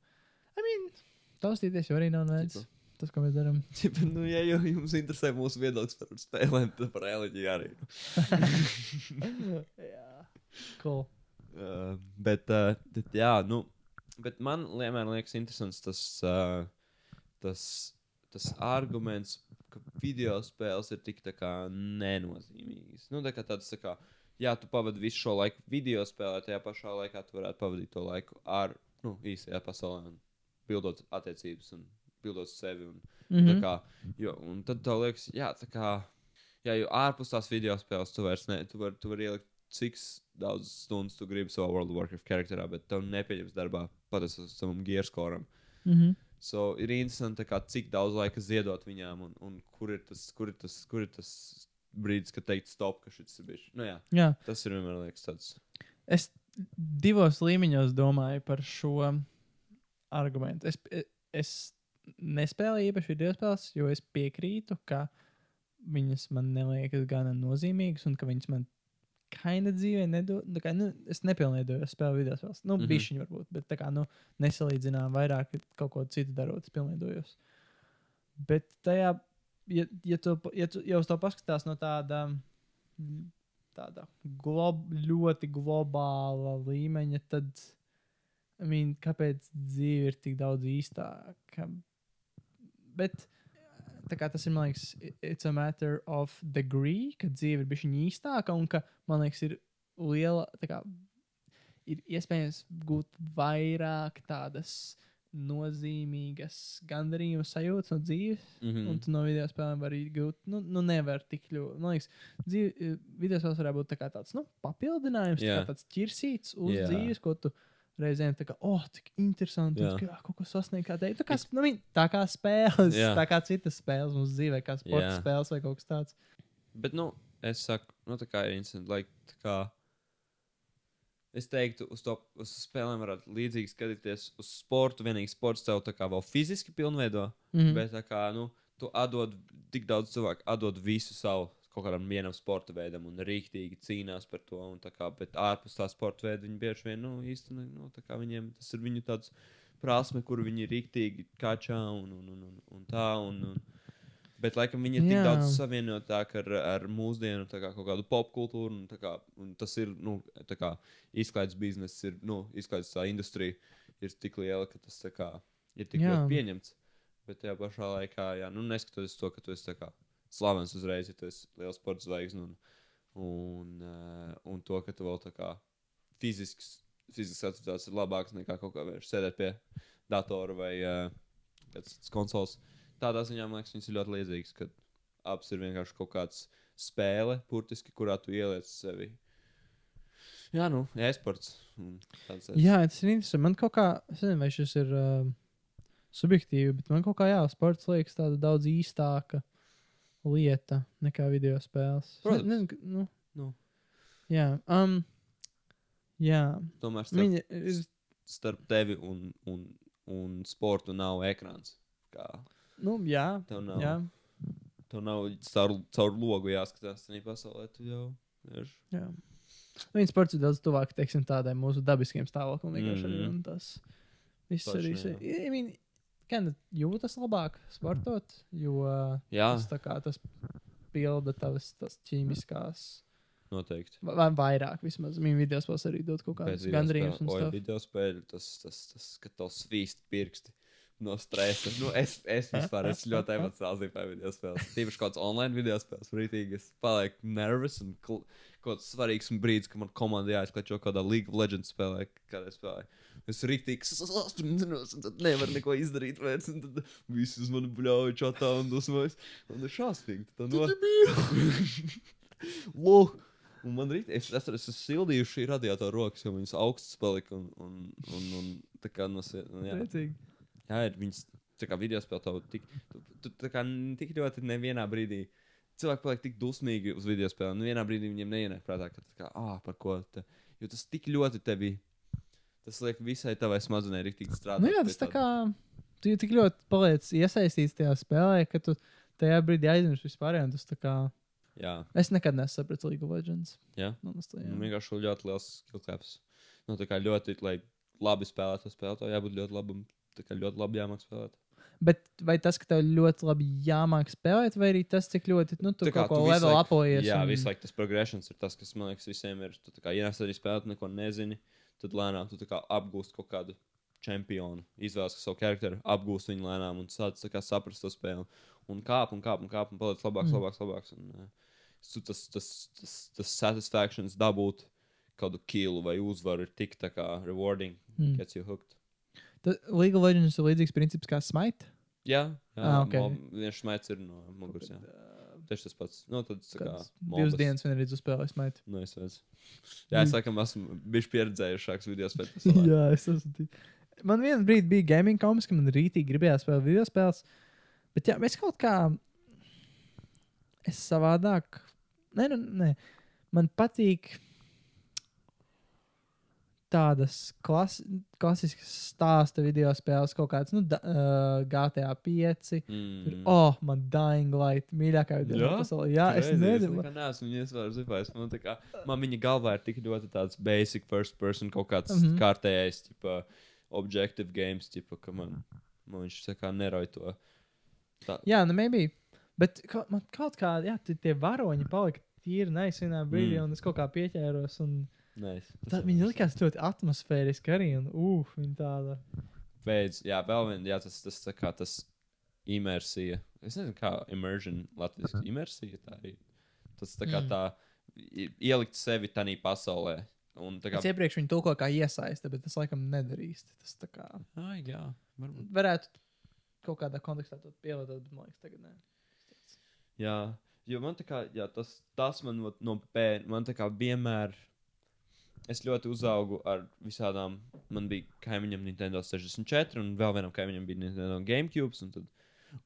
I mean, taustīties jau arī nav. Tipa. Tas, ko mēs darām. nu, ja jau jums interesē mūsu viedoklis par spēlēm, tad par reliģiju arī. jā, cool. Uh, bet, uh, bet, jā, nu, bet man vienmēr liekas interesants tas, uh, tas, tas arguments, ka video spēles ir tik nenozīmīgas. Nu, tā kā tāds, tā kā, jā, tu pavadi visu šo laiku video spēlē, tajā pašā laikā tu varētu pavadīt to laiku ar, nu, īstajā pasaulē un bildot attiecības un bildot sevi. Un, Mm -hmm. kā, jo, un tad tev liekas, jā, tā kā, jā, jo ārpus tās video spēles tu vairs ne, tu vari var ielikt, cik daudz stundas tu gribi savā World of Warcraft charakterā, bet tev nepieņems darbā pateicoties savam gearskoram. Mm -hmm. So ir interesanti, kā, cik daudz laika ziedot viņām, un, un kur, ir tas, kur, ir tas, kur ir tas brīdis, kad teikt, stop, ka šis ir bijis. Nu, jā, Jā, tas ir vienmēr liekas tāds. es divos līmeņos domāju par šo argumentu. Es, es nespēlēju īpaši video spēles, jo es piekrītu, ka viņas man neliekas gana nozīmīgas un ka viņas man kaina dzīvē nedod. tā Kā, nu, es nepilnveidoju spēļu video spēles. Nu, mm. -hmm. bišķiņi varbūt, bet tā kā nu, nesalīdzinām vairāk kaut ko citu darot, es pilnveidojos. Bet tajā, ja, ja, tu, ja tu jau uz to paskatās no tāda, tāda glob, ļoti globāla līmeņa, tad, I mean, kāpēc dzīve ir tik daudz īstāka? Bet tas ir, man liekas, it's a matter of degree, ka dzīve ir bijusi īstāka un ka, man liekas, ir liela, tā kā, ir iespējams gūt vairāk tādas nozīmīgas gandarījuma sajūtas no dzīves. Mm Mm. Un tu no video spēlēm vari gūt, nu, nu nevar tik ļoti. Man liekas, dzīve, video spēles varētu būt tā tāds nu, papildinājums, yeah. Kā tāds ķirsīts uz yeah. dzīves, ko tu reizēm tā kā, oh, cik interesanti, Jā. un, ka, jā, kaut ko sasniegt, kā teikt. Tā kā, nu, tā kā spēles, Jā. tā kā citas spēles mums dzīvē, kā sporta Jā. spēles vai kaut kas tāds. Bet, nu, es saku, nu, tā kā ir interesanti, like, tā kā. Es teiktu, uz to uz spēlēm varētu līdzīgi skatīties uz sportu. Vienīgi sports tev tā kā vēl fiziski pilnveido, mm. -hmm. bet tā kā, nu, tu atdod tik daudz cilvēku, atdod visu savu kaut kādam vienam sporta veidam un rīktīgi cīnās par to. Kā, bet ārpus tā sporta veida viņi bieži vien, nu, īstenībā, nu, kā viņiem tas ir viņu tāds prasme, kur viņi rīktīgi kačā un, un, un, un, un tā. Un, un, Bet, laikam, viņi ir tik Jā. daudz savienotāki ar, ar mūsdienu tā kā, kaut kādu popkultūru. Un, kā, un tas ir nu, kā izklaides biznesa, ir nu, izklaides industrija ir tik liela, ka tas kā, ir tik ļoti pieņemts. Bet tajā pašā laikā, jā, nu, neskatoties to, ka tu esi kā slavens uzreiz, ja tu esi liels sports zvaigznes un, un, uh, un to, ka tu vēl tā kā fizisks, fizisks aktivitātes ir labāks nekā kaut kā vienkārši sēdēt pie datora vai uh, kāds konsoles. Tādā ziņā man liekas, viņas ir ļoti līdzīgas, ka abas ir vienkārši kaut kāds spēle, burtiski, kurā tu ieliec sevi. Jā, nu, e-sports. Jā, tas ir interesanti. Man kaut kā, es nezinu, vai šis ir uh, subjektīvi, bet man kaut kā, jā, sports liekas tāda daudz īstāka lieta nekā video spēles. Es Protams. Ne, ka- nu, Nu. Jā, um, jā. Tomēr starp, Viņa ir, starp tevi un, un, un sportu nav ekrāns. Kā nu, jā, tev nav, jā, tev nav caur, caur logu jāskatās tajā pasaulē. Tu jau ir. jā. Viņa sports ir daudz tuvāk, teiksim, tādai mūsu dabiskiem stāvoklim Mhm. un tas viss Točno, arī, jā. Gan jūtas labāk sportot, jo Jā, tas, kā, tas pilda tavas tas ķīmiskās noteikti. Vai vai vairāk, vismaz. Viņa video spēles arī dod kaut kādas tā. video spēļu, tas, tas, tas, ka tev svīst pirksti no stresa. Nu, es, es vispār esmu ļoti emocionāls par video spēles. Tīpaši kāds online video spēles, rītīgi es palieku nervus un kaut kāds svarīgs brīdis, ka man komanda jāizklačo kaut kādā League of Legends spēlē, kādā es spēlēju. Es rītīgi sastrādājos, un tad nevaru neko izdarīt vairs. Un tad visi uz mani bļauj čatā un dusmojas. Un ir šāstīgi. Tā no... Lūk! Un man rīt, es, es, es esmu sildījuši šī radiatora rokas, jo viņas augstas palika un, un, un, un tā kā no sienas. Jā, Priecīgi. Jā, ir viņas kā video spēlē tev tik, tu, tu, tā kā tik ļoti nevienā brīdī. Cilvēki paliek tik dusmīgi uz video spēli, un vienā brīdī viņiem neienāk prātā, ka tā kā, ah, par ko te. Jo tas tik ļoti tevi, tas liek visai tavai smadzenei rīktīgi strādāt. Nu jā, tas tā kā tu tik ļoti paliec iesaistīts tajā spēlē, ka tu tajā brīdī aizmirsti vispār. un Tas tā kā Jā, es nekad nesapratu League of Legends. jā. Nu, jā. vienkārši ļoti liels skill caps. Nu, tā kā ļoti, lai labi spēlētu tev jābūt ļoti labam. Ļoti labi jāmāk spēlēt. Bet vai tas, ka tev ļoti labi jāmāk spēlēt, vai arī tas, cik ļoti nu, tu kā kaut ko level laiku- apojies? Jā, un... visu laiku tas progressions ir tas, kas man liekas, visiem ir. Tu kā ienes arī spēlēt, neko nezini. Tad lēnām tu kā apgūst kaut kādu čempionu, izvēles savu charakteru, apgūst viņu lēnām un sāc saprast to spēli. Un kāp un kāp un kāp un paliec labāks, Mm. labāks, labāks. Un, uh, tu tas, tas, tas, tas satisfactions dabūt kādu kilu vai uzvaru ir tik tā kā rewarding, Mm. gets you hooked. League of Legends ir līdzīgs princips kā Smite. Jā, jā Ah, ok. mob- viens šmaids ir no muguras. Tieši tas pats. Nu, tad kā Divas dienas vienreiz uzspēlēju Smite. Nu, es redzu. Jā, es laikam esmu bijis pieredzējušāks video spēlēt. Jā, es esmu. tī- Man vienā brīdī bija gaming komis, ka man rītīgi gribējās spēlēt video spēles. Bet jā, es kaut kā. Es savādāk. Nē, nu, nē. Man patīk tādas klas, klasiskas stāsta video spēles, kaut kādas nu, da, uh, GTA 5. Tur, Mm. oh, man Dying Light, mīļākā video Jā? pasaulē. Jā, es Crazy, nezinu. Es neesmu viņu iesvērs zipājis. Man, tā kā, man viņa galvā ir tik ļoti tāds basic first person, kaut kāds mm. -hmm. kārtējais, tipa, objective games, tipa, ka man, man viņš tā kā nerauj to. Tā, Jā, nu, maybe. Bet kaut, man kaut kā, jā, tie, varoņi palika tīri neizsvinā brīdī. Mm. un es kaut kā pieķēros. Un nice. Ir viņi likās ļoti atmosfēriski arī, un uf, viņi tāda. Beidz, jā, vēl vien, jā, tas, tas, tā kā tas imersija. Es nezinu, kā immersion latviski. Imersija tā arī. Tas tā kā Mm. tā i- ielikt sevi tajā pasaulē. Un tā kā. Es iepriekš viņu tulkoju kā iesaiste, bet tas laikam nedarīs. Tas tā kā Ai, jā, varbūt. varētu kaut kādā kontekstā to pielietot, bet man liekas, tagad nē. Jā, jo man tā kā, jā, tas, tas man vot no bērna, man tā kā vienmēr, es ļoti uzaugu ar visādām, man bija kaimiņam Nintendo 64, un vēl vienam kaimiņam bija Nintendo GameCube, un tad,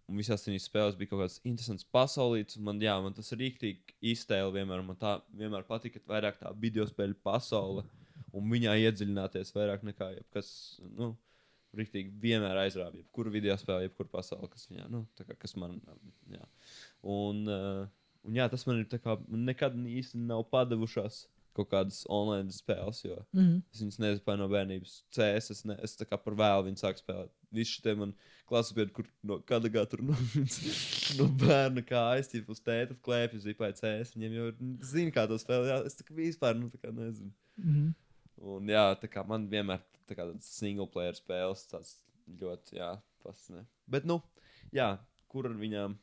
un visās tās spēlēs bija kaut kāds interesants pasaulīts, man, jā, man tas rīktīgi iztēli vienmēr, man tā vienmēr patika vairāk tā video spēļu pasaule, un viņā iedziļināties vairāk nekā jebkas, nu, rīktīgi vienmēr aizrāva, jebkuru video spēli, jebkuru pasauli, kas viņā, nu, kā, kas man, jā. Un, uh, un jā, tas man ir tā kā, nekad īsti nav padavušās kaut kādas online spēles, jo Mm -hmm. es viņas nezinu no bērnības. CS, es, ne, es tā kā par vēlu viņu sāku spēlēt. Visi šie man klasiskā, kur no kāda gada tur no, no bērna kā aiztīpa uz tēta klēpjas, zipāja CS. Viņiem jau ir- zina, kā to spēlēt. Jā, es tā kā vispār, nu, tā kā nezinu. Mm -hmm. Un jā, tā kā man vienmēr tā kā tāds single player spēles, tas ļoti, jā, fascinē. Bet, nu, jā, kur ar viņām?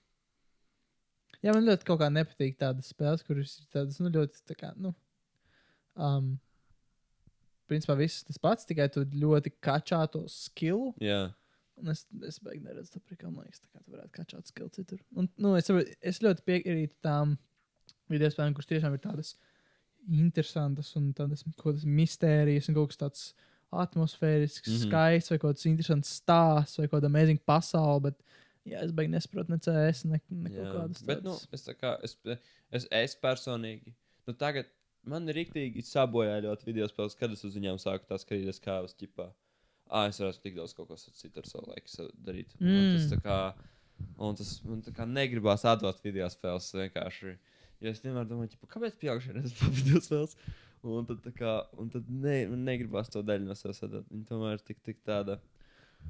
Jā, man ļoti kaut kā nepatīk tādas spēles, kuras ir tādas nu, ļoti, tā kā, nu, um, principā viss tas pats, tikai tu ļoti kačā to skilu. Jā, Un es, es beigās neredzu, tāpēc, man liekas, tā kā tu varētu kačāt skilu citur. Un, nu, es, es ļoti piekrītu tām video spēlēm, kuras tiešām ir tādas interesantas un tādas kaut kādas mistērijas un kaut kas tāds atmosfērisks, mm. -hmm. skaists vai kaut kāds interesants stāsts vai kaut kāda amazing pasaule. Bet, jā, es beigās nesaprotu ne CS, ne, ne kaut jā. kādas Bet, nu, tādas. es tā kā, es, es, es personīgi, nu, tagad man rīktīgi sabojāja ļoti video spēles, kad es uz viņām sāku tā skatīties kā uz ķipā. Ah, es varētu tik daudz kaut ko citu ar savu laiku darīt. Mm. Un tas tā kā, un tas man tā kā negribās atdot video spēles vienkārši. Jo es vienmēr domāju, ķipa, kāpēc pieaugšana ir video spēles? Un tad, tā kā, un tad ne, man negribās to daļu no sevis. Viņa tomēr ir tik, tik tāda.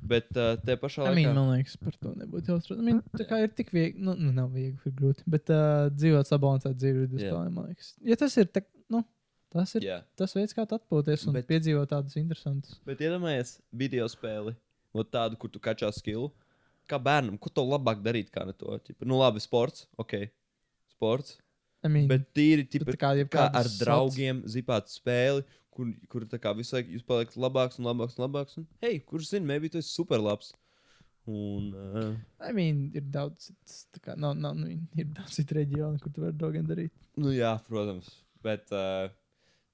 Bet uh, te pašā I laikā. mean, man liekas, par to nebūtu jāuztrauc. I mean, tā kā ir tik viegli, nu, nu nav viegli, ir grūti. Bet uh, dzīvot sabalansēt dzīvi Jā. spēlēm, man liekas. Ja tas ir, tā, tas ir Jā. tas veids, kā atpūties un Bet- Bet... piedzīvot tādas interesantas. Bet iedomājieties, video spēli, no tādu, kur tu kačā skilu. Kā bērnam, ko to labāk darīt, kā ne to? Ķipa, nu, labi, sports, ok, sports. I mean, Bet tīri, ķipa, tā kā, kā ar jebkādas draugiem zipāt spēli, kur, kur tā kā visu laiku jūs paliekat labāks un labāks un labāks. Un, hei, kurš zina, maybe tu esi superlabs. Un, uh. I mean, ir daudz, tā kā, nav, nav, nu, ir daudz citu reģionu, kur tu vari draugiem darīt. nu, jā, protams. Bet, uh,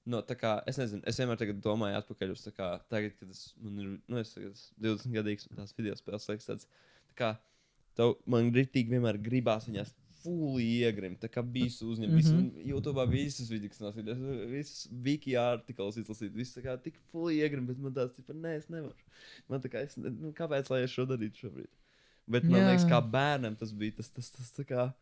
no, kā, es nezinu, es vienmēr domāju atpakaļ uz kā, tagad, kad es, ir, nu, es tagad esmu 20 gadīgs un tās video spēles liekas tāds, tā kā, tev, man ritīgi vienmēr gribās viņās fully iegrimt. Tā kā visu uzņemt, Mhm. mm -hmm. visu, YouTube visus vidus nosīt, visus wiki artiklus izlasīt, visu tā kā tik fully iegrimt, bet man tāds, tipa, nē, es nevaru. Man tā kā, es, nu, kāpēc lai es šo darītu šobrīd? Bet man Jā. liekas, kā bērnam tas bija tas, tas, tas tā kā,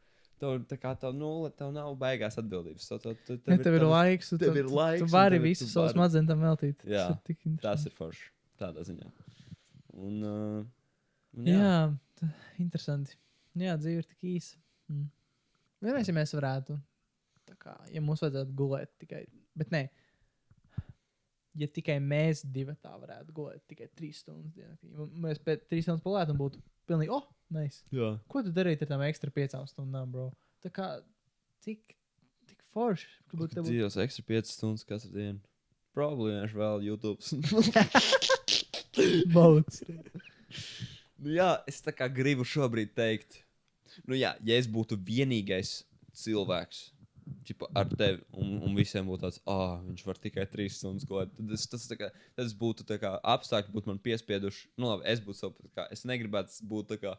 tev, tā kā tev nulle, tev nav baigās atbildības. Tev, tev, tev, Ja tev ir tavs- laiks, tev tu, ir laiks, tu vari tev ir- visu savu smadzenes tam veltīt. Jā, Tas ir Tas ir forši. Tādā ziņā. Un, uh, un Jā, jā tā, interesanti. Jā, dzīve ir tik īsa. Mm. Vienreiz, ja mēs varētu, tā kā, ja mums vajadzētu gulēt tikai, bet nē, ja tikai mēs divi tā varētu gulēt tikai trīs stundas dienā, ja mēs pēc trīs stundas pulētu un būtu pilnīgi, oh, nice. jā. Ko tu darītu ar tām ekstra piecām stundām, bro? Tā kā, tik, tik forši, ka būtu tev. Dzīvos ekstra 5 stundas katru dienu. Problēmēšu vēl YouTube. Bauds. nu, jā, es tā kā gribu šobrīd teikt, nu, jā, ja es būtu vienīgais cilvēks. Čipa, ar tevi un, un visiem būtu tāds, ah, viņš var tikai trīs stundas gulēt. Tad es, tas, kā, tas būtu kā apstākļi, būtu man piespieduši. Nu, labi, es būtu tā kā, es negribētu būt tā kā,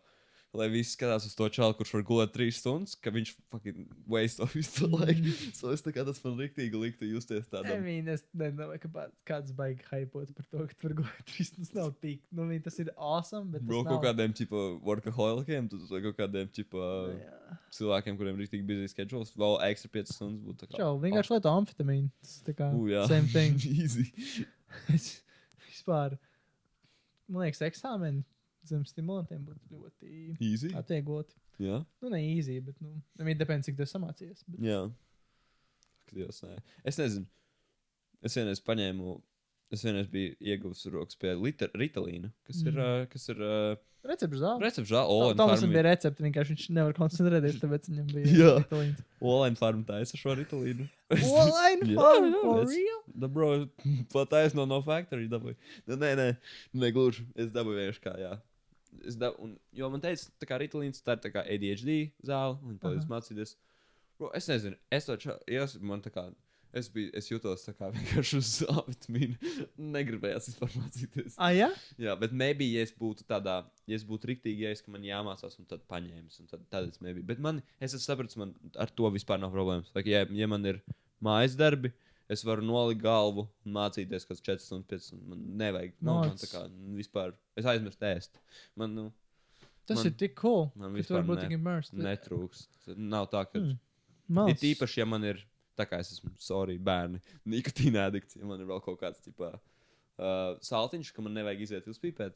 lai viss skatās uz to čalu, kurš var gulēt trīs stundas, ka viņš fucking waste of visu to laiku. so es tā kā tas man riktīgi liktu justies I tādam. mean, es nedomāju, ka kāds baigi hypot par to, ka tur gulēt trīs stundas nav tik. Nu, I mean, tas ir awesome, bet Bro, kaut nav. kādiem tipo workaholikiem, tad vai kaut kādiem tipo Jā. cilvēkiem, kuriem ir tik busy schedules, vēl ekstra 5 stundas būtu tā kā. Čau, vienkārši lieto amfetamīnu. Tas tā kā U, jā. same thing. Easy. es vispār, man liekas, eksāmeni zem stimulantiem būtu ļoti Easy. atviegloti. Jā. Nu, ne easy, bet, nu, I mean, depends, cik tu esi samācījies. Bet... Jā. Ak, Dievs, nē. Es nezinu. Es vienreiz paņēmu, es vienreiz biju ieguvis rokas pie liter, Ritalīna, kas ir, Mm. uh, kas ir uh, Recepts zāle. recepts žēl, Tam Olen mums bija Farm. recepti, vienkārši viņš nevar koncentrēties, tāpēc viņam bija Jā. Ritalīns. Olen Farm taisa šo Ritalīnu. Online Jā, farm, jā, for es- real? Da, bro, pat taisno no factory dabūju. Nu, nē, nē, nē, gluži. Es dabūju vienkārši kā, jā. Dab, un, jo man teica, tā kā Ritalīns, tā ir tā kā ADHD zāle, un palīdz Aha. mācīties. Bro, es nezinu, es to es, man tā kā, es biju, es jutos tā kā vienkārši uz vitamīnu. Negribējās vispār mācīties. Ah, jā? Jā, bet maybe, ja es būtu tādā, ja es būtu es, ka man jāmācās, un tad paņēmis, un tad, tad es maybe. Bet man, es esmu sapratis, man ar to vispār nav problēmas. Like, ja, ja man ir mājas darbi, es varu nolikt galvu un mācīties kādas 4 stundas, 5 stundas. Man nevajag, nu, man tā kā vispār, es aizmirstu ēst. Man, nu, Tas Man- ir tik cool. man vispār ne- immersed. netrūks. Nav tā, ka. Hmm. Ir Mals. tīpaši, ja man ir, tā kā es esmu, sorry, bērni, nikotīna addikts, ja man ir vēl kaut kāds, tipā, uh, saltiņš, ka man nevajag iziet uzpīpēt,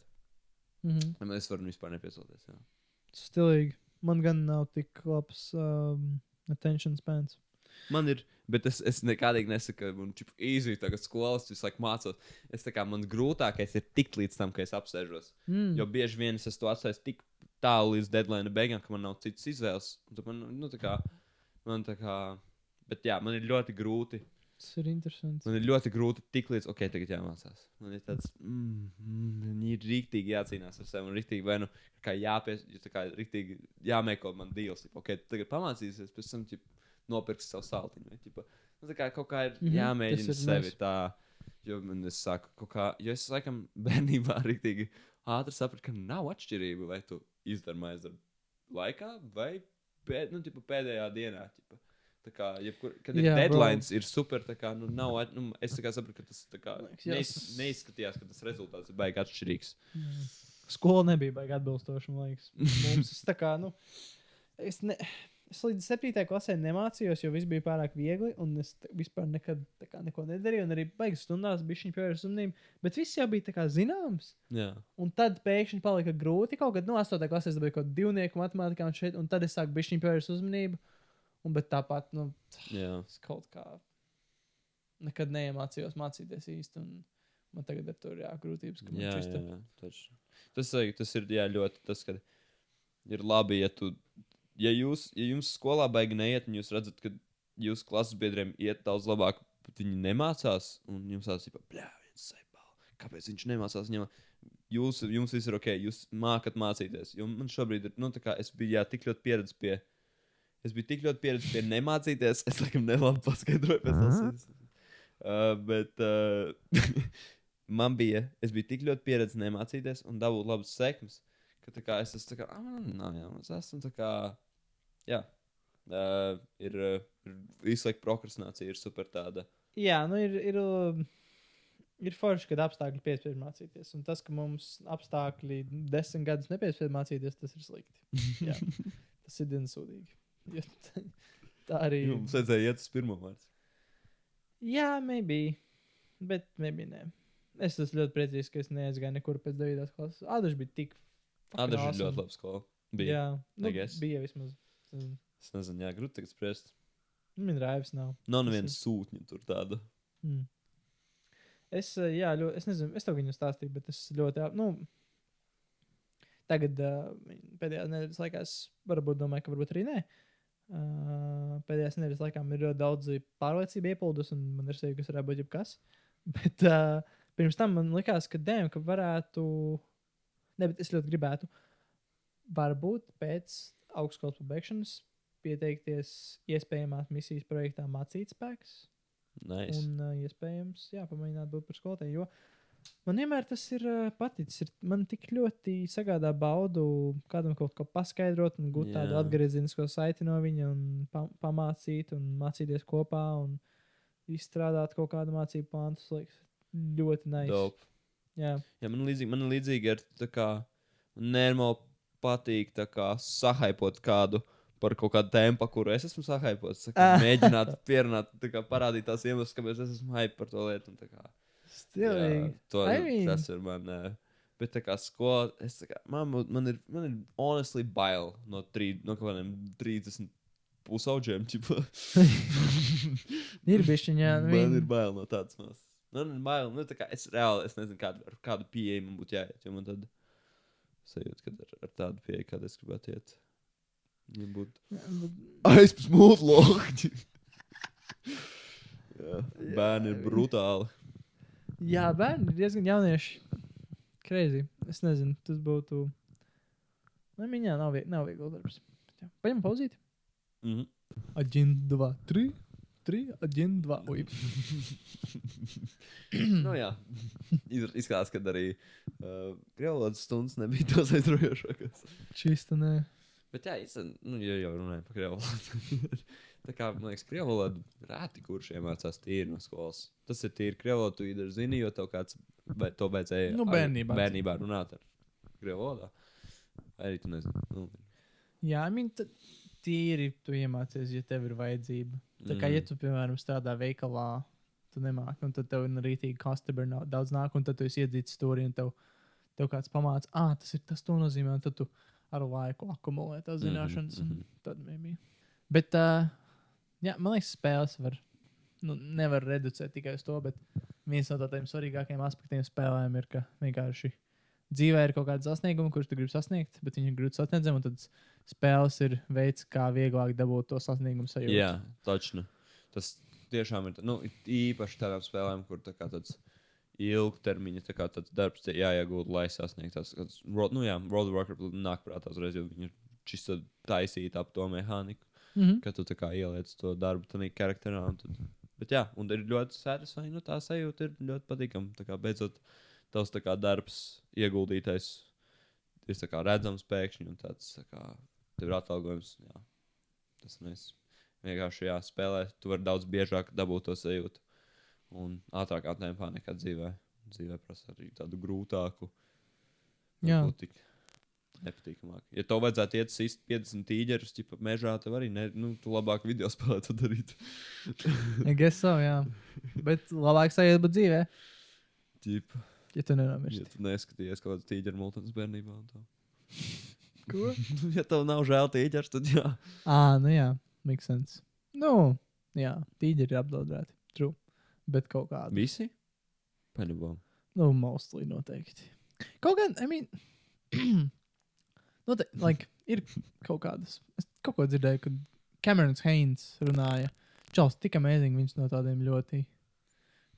Mhm. tad es varu vispār nepiesoties. Jā. Stilīgi. Man gan nav tik labs um, attention spans. Man ir, bet es, es nekādīgi nesaku, man ir īsi tagad skolas, visu laiku mācos. Es tā kā man grūtākais ir tikt līdz tam, ka es apsēžos. Mm. Jo bieži vien es to atstājis tik tālu līdz deadline beigām, ka man nav citas izvēles. Un tad Man, nu, tā kā, man tā kā, bet jā, man ir ļoti grūti. Tas ir interesants. Man ir ļoti grūti tikt līdz, ok, tagad jāmācās. Man ir tāds, mm, mm, ir rīktīgi jācīnās ar sevi. Man ir rīktīgi, vai nu, kā jāpies, kā rīktīgi jāmeklē man. Tipa, ok, tagad pamācīsies, pēc tam ķip, nopirks savu saltiņu. Vai, nu, tā kā kaut kā ir mm -hmm, jāmēģina ir sevi nice. tā. Jo man es saku, kā, jo es laikam bērnībā rīktīgi ātri sapratu, ka nav atšķirība, vai tu izdari maizi darbu laikā vai pēd, nu, ķipa, pēdējā dienā. Ķipa. Tā kā, jebkur, kad ir Jā, yeah, bro. deadlines, ir super. Kā, nu, nav, nu, es saprotu, ka tas kā, neiz, neizskatījās, ka tas rezultāts ir baigi atšķirīgs. Skola nebija baigi atbilstoša, man liekas. Mums tas tā kā, nu, es, ne, es līdz septītajai klasē nemācījos, jo viss bija pārāk viegli, un es vispār nekad kā, neko nedarīju, un arī baigas stundās bija šī pievērsta uzmanība, bet viss jau bija kā zināms. Jā, Un tad pēkšņi palika grūti kaut kad, nu, 8. klasē es dabūju kaut kādu divnieku matemātikā un šeit, un tad es sāku bišķiņu pievērst uzmanību. Un, bet tāpat, nu, jā. es kaut kā nekad neiemācījos mācīties īsti. Un man tagad ir jā, grūtības, ka man Jā, čista- jā, jā, tas, ir- tas ir jā, ļoti tas, ka ir labi, ja, tu, ja, jūs, ja jums skolā baigi neiet, un jūs redzat, ka jūsu klases biedriem iet daudz labāk, bet viņi nemācās, un jums tāds ir, saipā, kāpēc viņš nemācās? Viņam, jūs, jums viss ir ok, jūs mākat mācīties. Jo man šobrīd ir, nu, tā kā es biju jā, tik ļoti pieredzējis pie. Es biju tik ļoti pieredzējis pie nemācīties. Es laikam nelabi paskaidroju pēc tam. Uh, bet uh, man bija, es biju tik ļoti pieredzējis nemācīties un dabūt labas sekmes, ka tā kā es esmu tā kā, ah, man nav jāmācās. Es esmu tā kā, jā, uh, ir, uh, visu laiku prokrastinācija, ir super tāda. Jā, nu ir, ir, uh, ir forši, kad apstākļi piespiež mācīties. Un tas, ka mums apstākļi desmit gadus nepiespiež mācīties, tas ir slikti. Jā, tas ir diezgan sūdīgi. Tā- arī. Jums vajadzēja iet uz pirmo vārdu. Jā, maybe. Bet maybe nē. Es esmu ļoti priecīgs, ka es neaizgāju nekur pēc 9. klases. Ādaši bija tik. Adaži ir awesome. ļoti labi skola. Bija. Jā, nu, bija vismaz. Mm. Es nezinu, jā, grūti tagad spriest. Man rāvis nav. Nav Tas nevienas sūtņa tur tāda. Mm. Es, eh, jā, ļoti, es nezinu, es tev viņu stāstīju, bet es ļoti, nu, tagad uh, pēdējā nedēļas laikā es varbūt domāju, ka varbūt arī nē. Uh, pēdējās nedēļas laikā man ir ļoti daudz pārliecība ieplūdus, un man ir sevi, kas varētu būt jebkas. Bet uh, pirms tam man likās, ka dēm, ka varētu, ne, bet es ļoti gribētu, varbūt pēc augstskolas pabeigšanas pieteikties iespējamās misijas projektā mācīt spēks. Nice. Un, uh, iespējams, jā, pamēģināt būt par skolotāju. Jo man vienmēr tas ir uh, paticis. Ir, man tik ļoti sagādā baudu kādam kaut ko paskaidrot, un gūt tādu Jā. atgriezenisko saiti no viņa, un pa pamācīt, un mācīties kopā, un izstrādāt kaut kādu mācību plānu. Tas liekas ļoti nice. Dope. Jā, Jā, man līdzīgi, man līdzīgi ir tā kā nenormāli patīk kā sahaipot kādu par kaut kādu tēmu, pa kuru es esmu sahaipots. kā Ah. Mēģināt pierunāt, kā parādīt tās iemeslus, kāpēc es esmu hype par to lietu. un kā, stilīgi. to, I mean- tas ir man. ā, Bet kā skola, es kā, man, man, ir, man ir honestly bail no, trī, no kaut kādiem 30 pusauģiem. Ir jā, nu, man ir bail no tādas malas. Man ir bail, nu, tā kā es reāli, es nezinu, kādu, kādu pieeju man būtu jāiet, jo man tad sajūta, ka ar, ar tādu pieeju, kādu es gribētu iet. Ja būtu aizpūst loģi. Jā, bērni ir brutāli. Jā, bērni ir diezgan jaunieši. Crazy. Es nezinu, tas būtu. Nu, viņā nav, vie nav viegli darbs. Paņem pauzīt. Mhm. Aģent 2, 3, 3, aģent 2. Oi. nu, jā, Iz- izskatās, ka arī uh, Krievijas stundas nebija tās aizraujošākās. Čista, nē. Bet, jā, īstenībā, nu, ja jau runājam par krievu valodu. Tā kā, man liekas, krievu valodu rēti, kurš iemācās tīri no skolas. Tas ir tīri krievu valodu, tu either zini, jo tev kāds be, to beidzēja. Nu, bērnībā. Bērnībā runāt ar. Vai arī tu nezini. Nu, Jā, I mean, tīri tu iemācies, ja tev ir vajadzība. Tā kā, Mhm. ja tu, piemēram, strādā veikalā, tu nemāki, un tad tev ir rītīgi customer nav- daudz nāk, un tad tu esi iedzīts stūri, un tev, tev kāds pamāca, ah, tas ir tas, to nozīmē, un tad tu ar laiku akumulē tās Mhm, zināšanas, mm mhm. -hmm. un tad maybe. Bet, uh, jā, man liekas, spēles var, nu, nevar reducēt tikai uz to, bet viens no tādiem svarīgākajiem aspektiem spēlēm ir, ka vienkārši dzīvē ir kaut kāda sasnieguma, kurus tu gribi sasniegt, bet viņi ir grūti sasniedzami, un tad spēles ir veids, kā vieglāk dabūt to sasniegumu sajūtu. jā, taču. Tas tiešām ir nu, īpaši tādām spēlēm, kur tā kā tāds ilgtermiņa tā kā tāds darbs tie jāiegūda, lai sasniegtu tās. World- Nu, jā, World of Warcraft nāk prātā uzreiz, jo viņi ir šis taisīti ap to mehāniku. Mm -hmm. ka tu tā kā ieliec to darbu tajā charakterā. un Tad... Bet jā, un ir ļoti satisfying. Nu, tā sajūta ir ļoti patīkama. Beidzot tavs kā darbs ieguldītais ir kā redzams pēkšņi un tāds tā kā tev ir atalgojums. Jā. Tas mēs vienkārši jā, spēlē. Tu vari daudz biežāk dabūt to sajūtu. Un ātrākā tempā nekā dzīvē. Dzīvē prasa arī tādu grūtāku. Tik nepatīkamāk. Ja tev vajadzētu iet sist 50 tīģerus, tipā mežā, tad arī ne, nu, tu labāk video spēlē to darīt. I guess so, jā. Bet labāk sajiet būt dzīvē, Ķip, ja tu ja nenomirsti. tu neskaties kaut kādas tīģeru multens bērnībā. Ko? ja tev nav žēl tīģers, tad jā. Ā, nu jā, makes sense. Nu, jā, tīģi ir apdraudēti. True. Bet kaut kāda. Visi? Paņemam. Nu, mostly noteikti. Kaut gan, I mean, noteikti, like, ir kaut kādas. Es kaut ko dzirdēju, kad Camerons Haynes runāja. Čels, tik amazing, viņš no tādiem ļoti.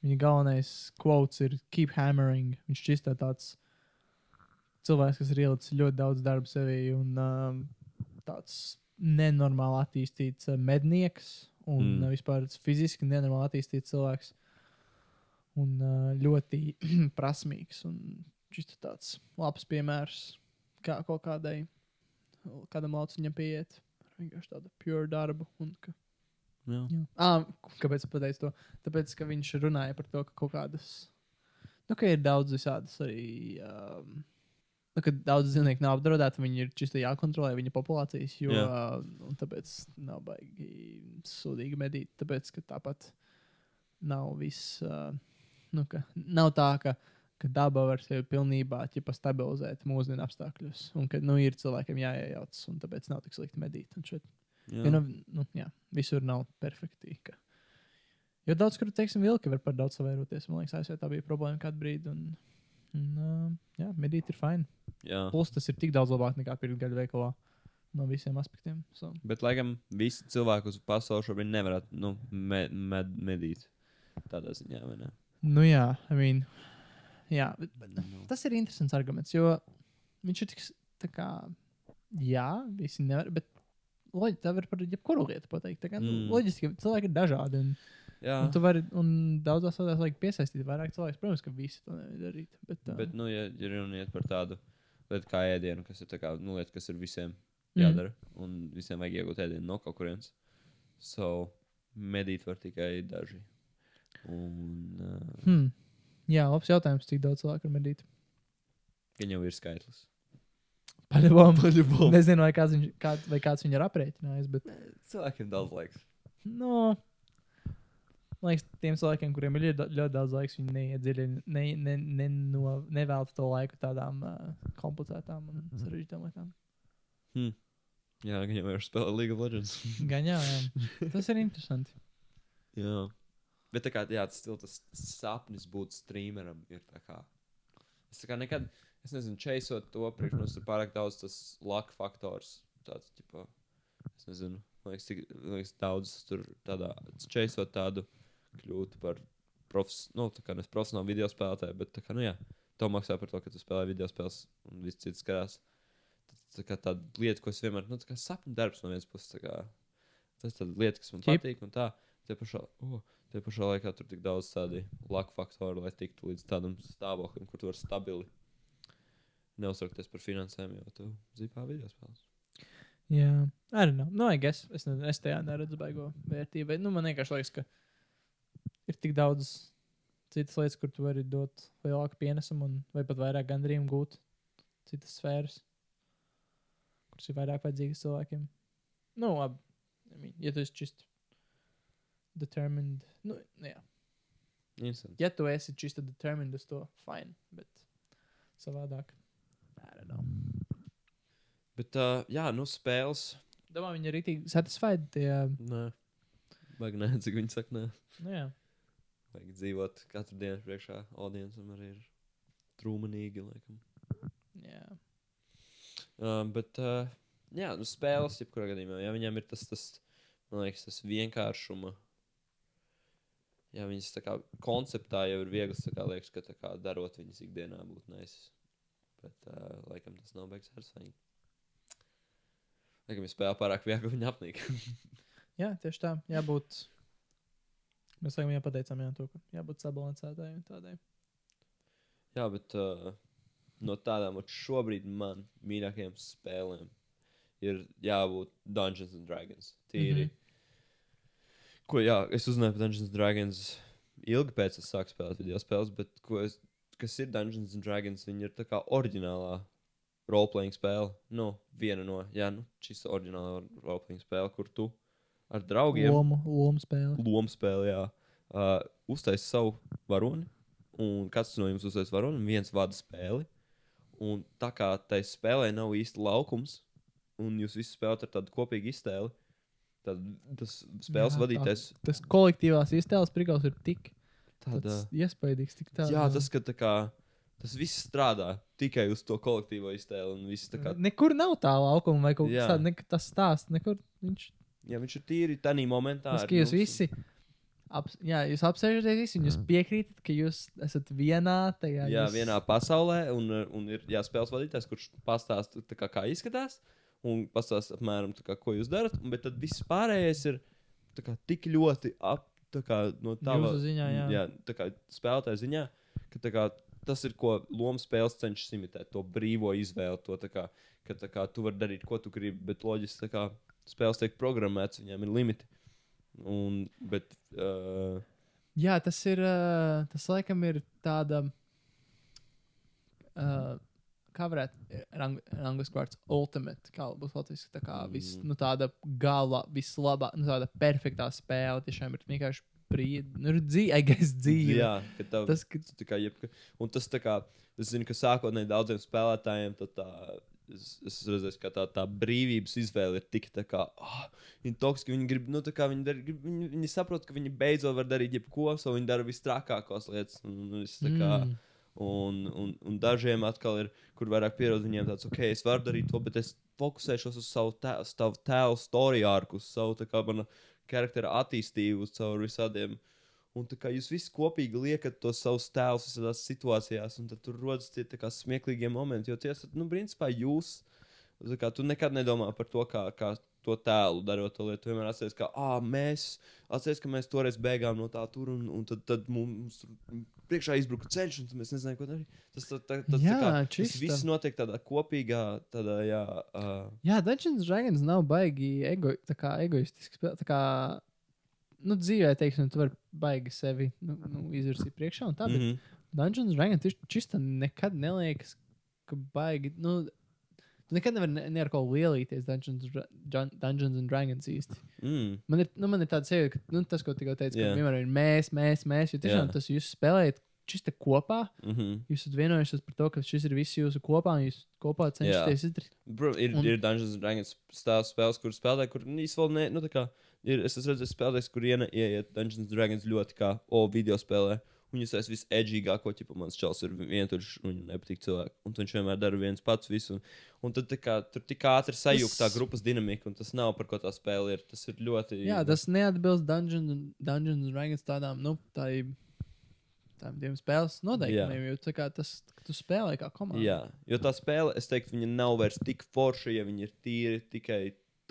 Viņa galvenais quotes ir keep hammering. Viņš šķista tāds cilvēks, kas ir ielicis ļoti daudz darba sevī un um, tāds nenormāli attīstīts uh, mednieks un Mm. mm. vispār fiziski nenormāli attīstīts cilvēks. Un uh, ļoti prasmīgs un šis tāds labs piemērs, kā kaut kādai, kādam lauciņam pieiet. vienkārši tādu pure darbu. Un, ka, Jā. jā. À, kāpēc es pateicu to? Tāpēc, ka viņš runāja par to, ka kaut kādas, nu, ka ir daudz visādas arī. Um, Nu, ka daudz dzīvnieku nav apdraudēti, viņi ir čisti jākontrolē viņa populācijas, jo Jā. uh, tāpēc nav baigi sūdīgi medīt. Tāpēc, ka tāpat nav viss, uh, nu, ka nav tā, ka, ka daba var sevi pilnībā ķipa, stabilizēt mūsdienu apstākļos, un ka nu, ir cilvēkiem jāiejaucas, un tāpēc nav tik slikti medīt. Un šeit Jā. Ja, nu, nu, jā, visur nav perfekti. Ka... Jo daudz, kur, teiksim, vilki var par daudz savairoties. Man liekas, ASV tā bija problēma kādu brīdi. Un, un, uh, jā, medīt ir fini. Plus tas ir tik daudz labāk nekā pirkt gaļu veikalā no visiem aspektiem. So. Bet, laikam, visi cilvēki uz pasaules šobrīd nevarētu nu, me, med, medīt. Tādā ziņā, vai ne? Nu jā, I mean, jā, bet, bet, Nu. tas ir interesants arguments, jo viņš ir tik, tā kā, jā, visi nevar, bet loģiski, tā var par jebkuru lietu pateikt. Kā, mm. Mm. nu, loģiski, ka cilvēki ir dažādi. Un, Jā, Un tu vari, daudzās tādās vajag piesaistīt vairāk cilvēku. Protams, ka visi to nevar darīt. Bet, uh, bet, nu, ja ja runa iet par tādu lietu kā ēdienu, kas ir tā kā, nu, lieta, kas ir visiem Mhm. jādara, un visiem vajag iegūt ēdienu no kaut kurienes. So, medīt var tikai daži. Un, uh, hmm. Jā, labs jautājums, cik daudz cilvēku var medīt. Gan jau ir skaitlis. Paļavom. Paļavom. Nezinu, vai kāds, viņš, kā, vai kāds viņu ir aprēķinājis, bet, Cilvēkiem daudz laiks. man liekas, tiem cilvēkiem, kuriem ir ļoti, ļoti daudz laiks, viņi neiedziļina, ne, ne, ne, no, nevelta to laiku tādām uh, komplicētām un sarežģītām lietām. Hmm. Jā, gan jau ir spēlē League of Legends. Gan jā, jā. Tas ir interesanti. Jā. Bet tā kā jā, tas, still tas sapnis būt streameram ir tā kā. Es tā kā nekad, es nezinu, čeisot to, priekš mums ir pārāk daudz tas luck faktors. Tāds, tipo, es nezinu, man liekas, cik, man liekas daudz tur tādā, čeisot tādu kļūt par profes, nu, tā kā nes profesionālu video spēlētāju, bet tā kā, nu jā, to maksā par to, ka tu spēlē video spēles un viss cits skatās. Tā kā tāda lieta, ko es vienmēr, nu, tā kā sapņu darbs no vienas puses, tā kā, tas ir lieta, kas man Čip. patīk un tā. Tie pašā, oh, tie pašā laikā tur tik daudz tādu laku faktoru, lai tiktu līdz tādam stāvoklim, kur tu vari stabili neuztraukties par finansēm, jo tu zipā video spēles. Jā, arī nav. Nu, I guess. es, ne, es tajā neredzu baigo vērtību. Nu, man vienkārši liekas, ka ir tik daudz citas lietas, kur tu vari dot lielāku pienesumu un vai pat vairāk gandrīz gūt citas sfēras, kuras ir vairāk vajadzīgas cilvēkiem. Nu, labi. I mean, ja tu esi čist determined, nu, jā. Interesanti. Ja tu esi čist determined uz to, fine, bet savādāk. Don't know. Bet, uh, jā, nu, spēles. Domāju, viņi ir arī satisfied. Tie, Nē, vajag nē, cik viņi saka, nē. nu, jā. Vajag dzīvot katru dienu priekšā audiencam arī ir trūmenīgi, laikam. jā. Uh, bet, uh, jā, nu, spēles, jebkurā gadījumā, ja viņiem ir tas, tas, man liekas, tas vienkāršuma. Jā, viņas tā kā konceptā jau ir viegls, tā kā liekas, ka tā kā darot viņas ikdienā būtu nesis. Bet, uh, laikam, tas nav beigas ar saņem. Laikam, ja spēlē pārāk viegli, viņa apnīk. jā, tieši tā. Jābūt. Mēs laikam jau pateicām, jā, to, ka jābūt sabalansētai un tādai. Jā, bet uh, no tādām šobrīd man mīļākajām spēlēm ir jābūt Dungeons and Dragons. Tīri. Mm. -hmm. Ko jā, es uzzināju par Dungeons and Dragons ilgi pēc tam, sāku spēlēt video spēles, bet ko es, kas ir Dungeons and Dragons? Viņi ir tā kā oriģinālā roleplaying spēle. Nu, viena no, jā, nu, šis oriģinālā roleplaying spēle, kur tu ar draugiem Lomu, lomu spēle. lomu spēlē, jā, uh, uztaisīt savu varoni. Un katrs no jums uztaisīs varoni, un viens vada spēli. Un tā kā tai spēlē nav īsti laukums, un jūs visi spēlējat ar tādu kopīgu iztēli, tad tas spēles Jā, tā- vadītājs Tas kolektīvās iztēles prigals ir tik tādā. tāds iespaidīgs, tik tāds. Jā, tas, ka tā kā. Tas viss strādā tikai uz to kolektīvo iztēli. Kā, Nekur nav tā laukuma vai kaut kas tāds. Ne, tas stāsts, nekur viņš. jā, viņš ir tīri tādā momentā. Tas, ka jūs visi. Ap, jā, jūs apsēžaties visi, un jūs piekrītat, ka jūs esat vienā tajā. Jā, jūs... vienā pasaulē, un, un ir jāspēlē vadītājs, kurš pastāsta, tā kā, kā izskatās, un pastāsta apmēram, kā, ko jūs darat. un- Bet tad viss pārējais ir kā, tik ļoti ap, no tā Jūsu ziņā, jā. jā tā kā spēlētāja ziņā, ka kā, tas ir ko lomu spēles cenšas imitēt, to brīvo izvēli, to tā kā, ka tā kā, tu vari darīt, ko tu gribi, bet loģiski tā kā, spēles tiek programmētas, viņām ir limiti. Un, bet, uh, Jā, tas ir. Uh, tas laikam ir tāda. Uh, kā varētu rang, rangus vārds ultimate, kā būs latvijas, tā kā vis, Mm. nu, tāda gala, vislabā, nu, tāda perfektā spēle, tiešām ir vienkārši brīdi, nu, ir dzīve, gais dzīve. jā, ka tev, Tas, ka, tā kā jebka, un tas tā kā, es zinu, ka sākotnēji daudziem spēlētājiem tad tā. Es, es redzēju, ka tā, tā brīvības izvēle ir tik tā kā. Oh, viņi toksiski, viņi grib, nu, tā kā viņi, dar, viņi, viņi saprot, ka viņi beidzot var darīt jebko, so viņi dara visstrakākās lietas. Un, un, es tā kā, mm, Un, un, un dažiem atkal ir, kur vairāk pierod, viņiem tāds, ok, es varu darīt to, bet es fokusēšos uz savu tēlu, savu tēlu storiju arku, uz savu tā kā mana charaktera attīstību, uz caur visādiem. Un tā kā jūs visi kopīgi liekat tos savus tēlus visādās situācijās, un tad tur rodas tie tā kā smieklīgie momenti, jo tie esat, nu, principā jūs. tā Kā, tu nekad nedomā par to, kā, kā to tēlu darot to lietu. Tu vienmēr atceries, ka ah, mēs, atceries, ka mēs toreiz bēgām no tā tur, un, un tad, tad mums priekšā izbruka ceļš, un mēs nezinājām, ko darīt. Tas, tā, tā, tas, Jā, tā kā, tas viss notiek tādā kopīgā, tādā, jā, uh, jā, Dungeons Dragons nav baigi ego, kā. Tā kā, nu, dzīvē, teiksim, tu vari baigi sevi nu, nu, izvirzīt priekšā un tā, bet mm -hmm. Dungeons and Dragons tieši čista nekad neliekas, ka baigi. Nu, Tu nekad nevari ne, ne ar ko lielīties Dungeons, Dungeons and Dragons īsti. mm, Man ir, nu, man ir tāds sajūta, ka nu, tas, ko tikko teicu, Jā. ka vienmēr ir mēs, mēs, mēs. Jo tiešām Jā. tas jūs spēlējat čista kopā. mm -hmm. Jūs esat vienojušies par to, ka šis ir viss jūsu kopā, un jūs kopā cenšaties izdarīt. Bro, ir, Un- ir Dungeons and Dragons stāsts spēles, kuras spēlē, kur īstenībā ne, nu, tā kā, ir, es esmu redzējis spēlēs, kur iena, ieiet Dungeons and Dragons ļoti kā, o, video spēlē. Un jūs esat visedžīgāko, ja mans čels ir vienkārši, un viņam nepatīk cilvēki. Un viņš vienmēr dara viens pats visu. Un, un tad tā kā, tur tik ātri sajūta tā grupas dinamika, un tas nav par ko tā spēle ir. Tas ir ļoti. Jā, tas neatbilst Dungeons and, Dungeons and Dragons tādām, nu, tai, tādiem diviem spēles noteikumiem, jo tā kā tas, tu spēlē kā komanda. Jā, jo tā spēle, es teiktu, viņa nav vairs tik forša, ja viņa ir tīri tikai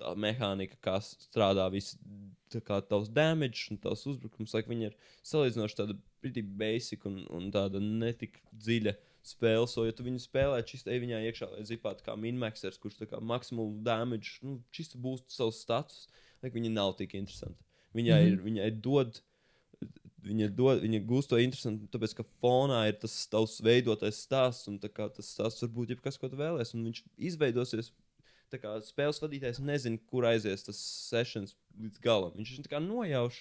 tā mehānika, kā strādā viss. Tā kā tavs damage un tavs uzbrukums, lai viņa ir salīdzinoši tāda pretty basic un, un tāda netik dziļa spēle. So, ja tu viņu spēlē, čistai viņā iekšā, lai zipātu kā minmaxers, kurš tā kā maksimālu damage, nu, čista būs savs status, lai viņa nav tik interesanta. Viņai, mm. -hmm. ir, viņai dod viņa, dod, viņa gūst to interesantu, tāpēc, ka fonā ir tas tavs veidotais stāsts, un tas stāsts var būt jebkas, ko tu vēlēsies, un viņš izveidosies. Tā kā spēles vadītājs nezina, kur aizies tas sessions līdz galam. Viņš ir tā kā nojauš,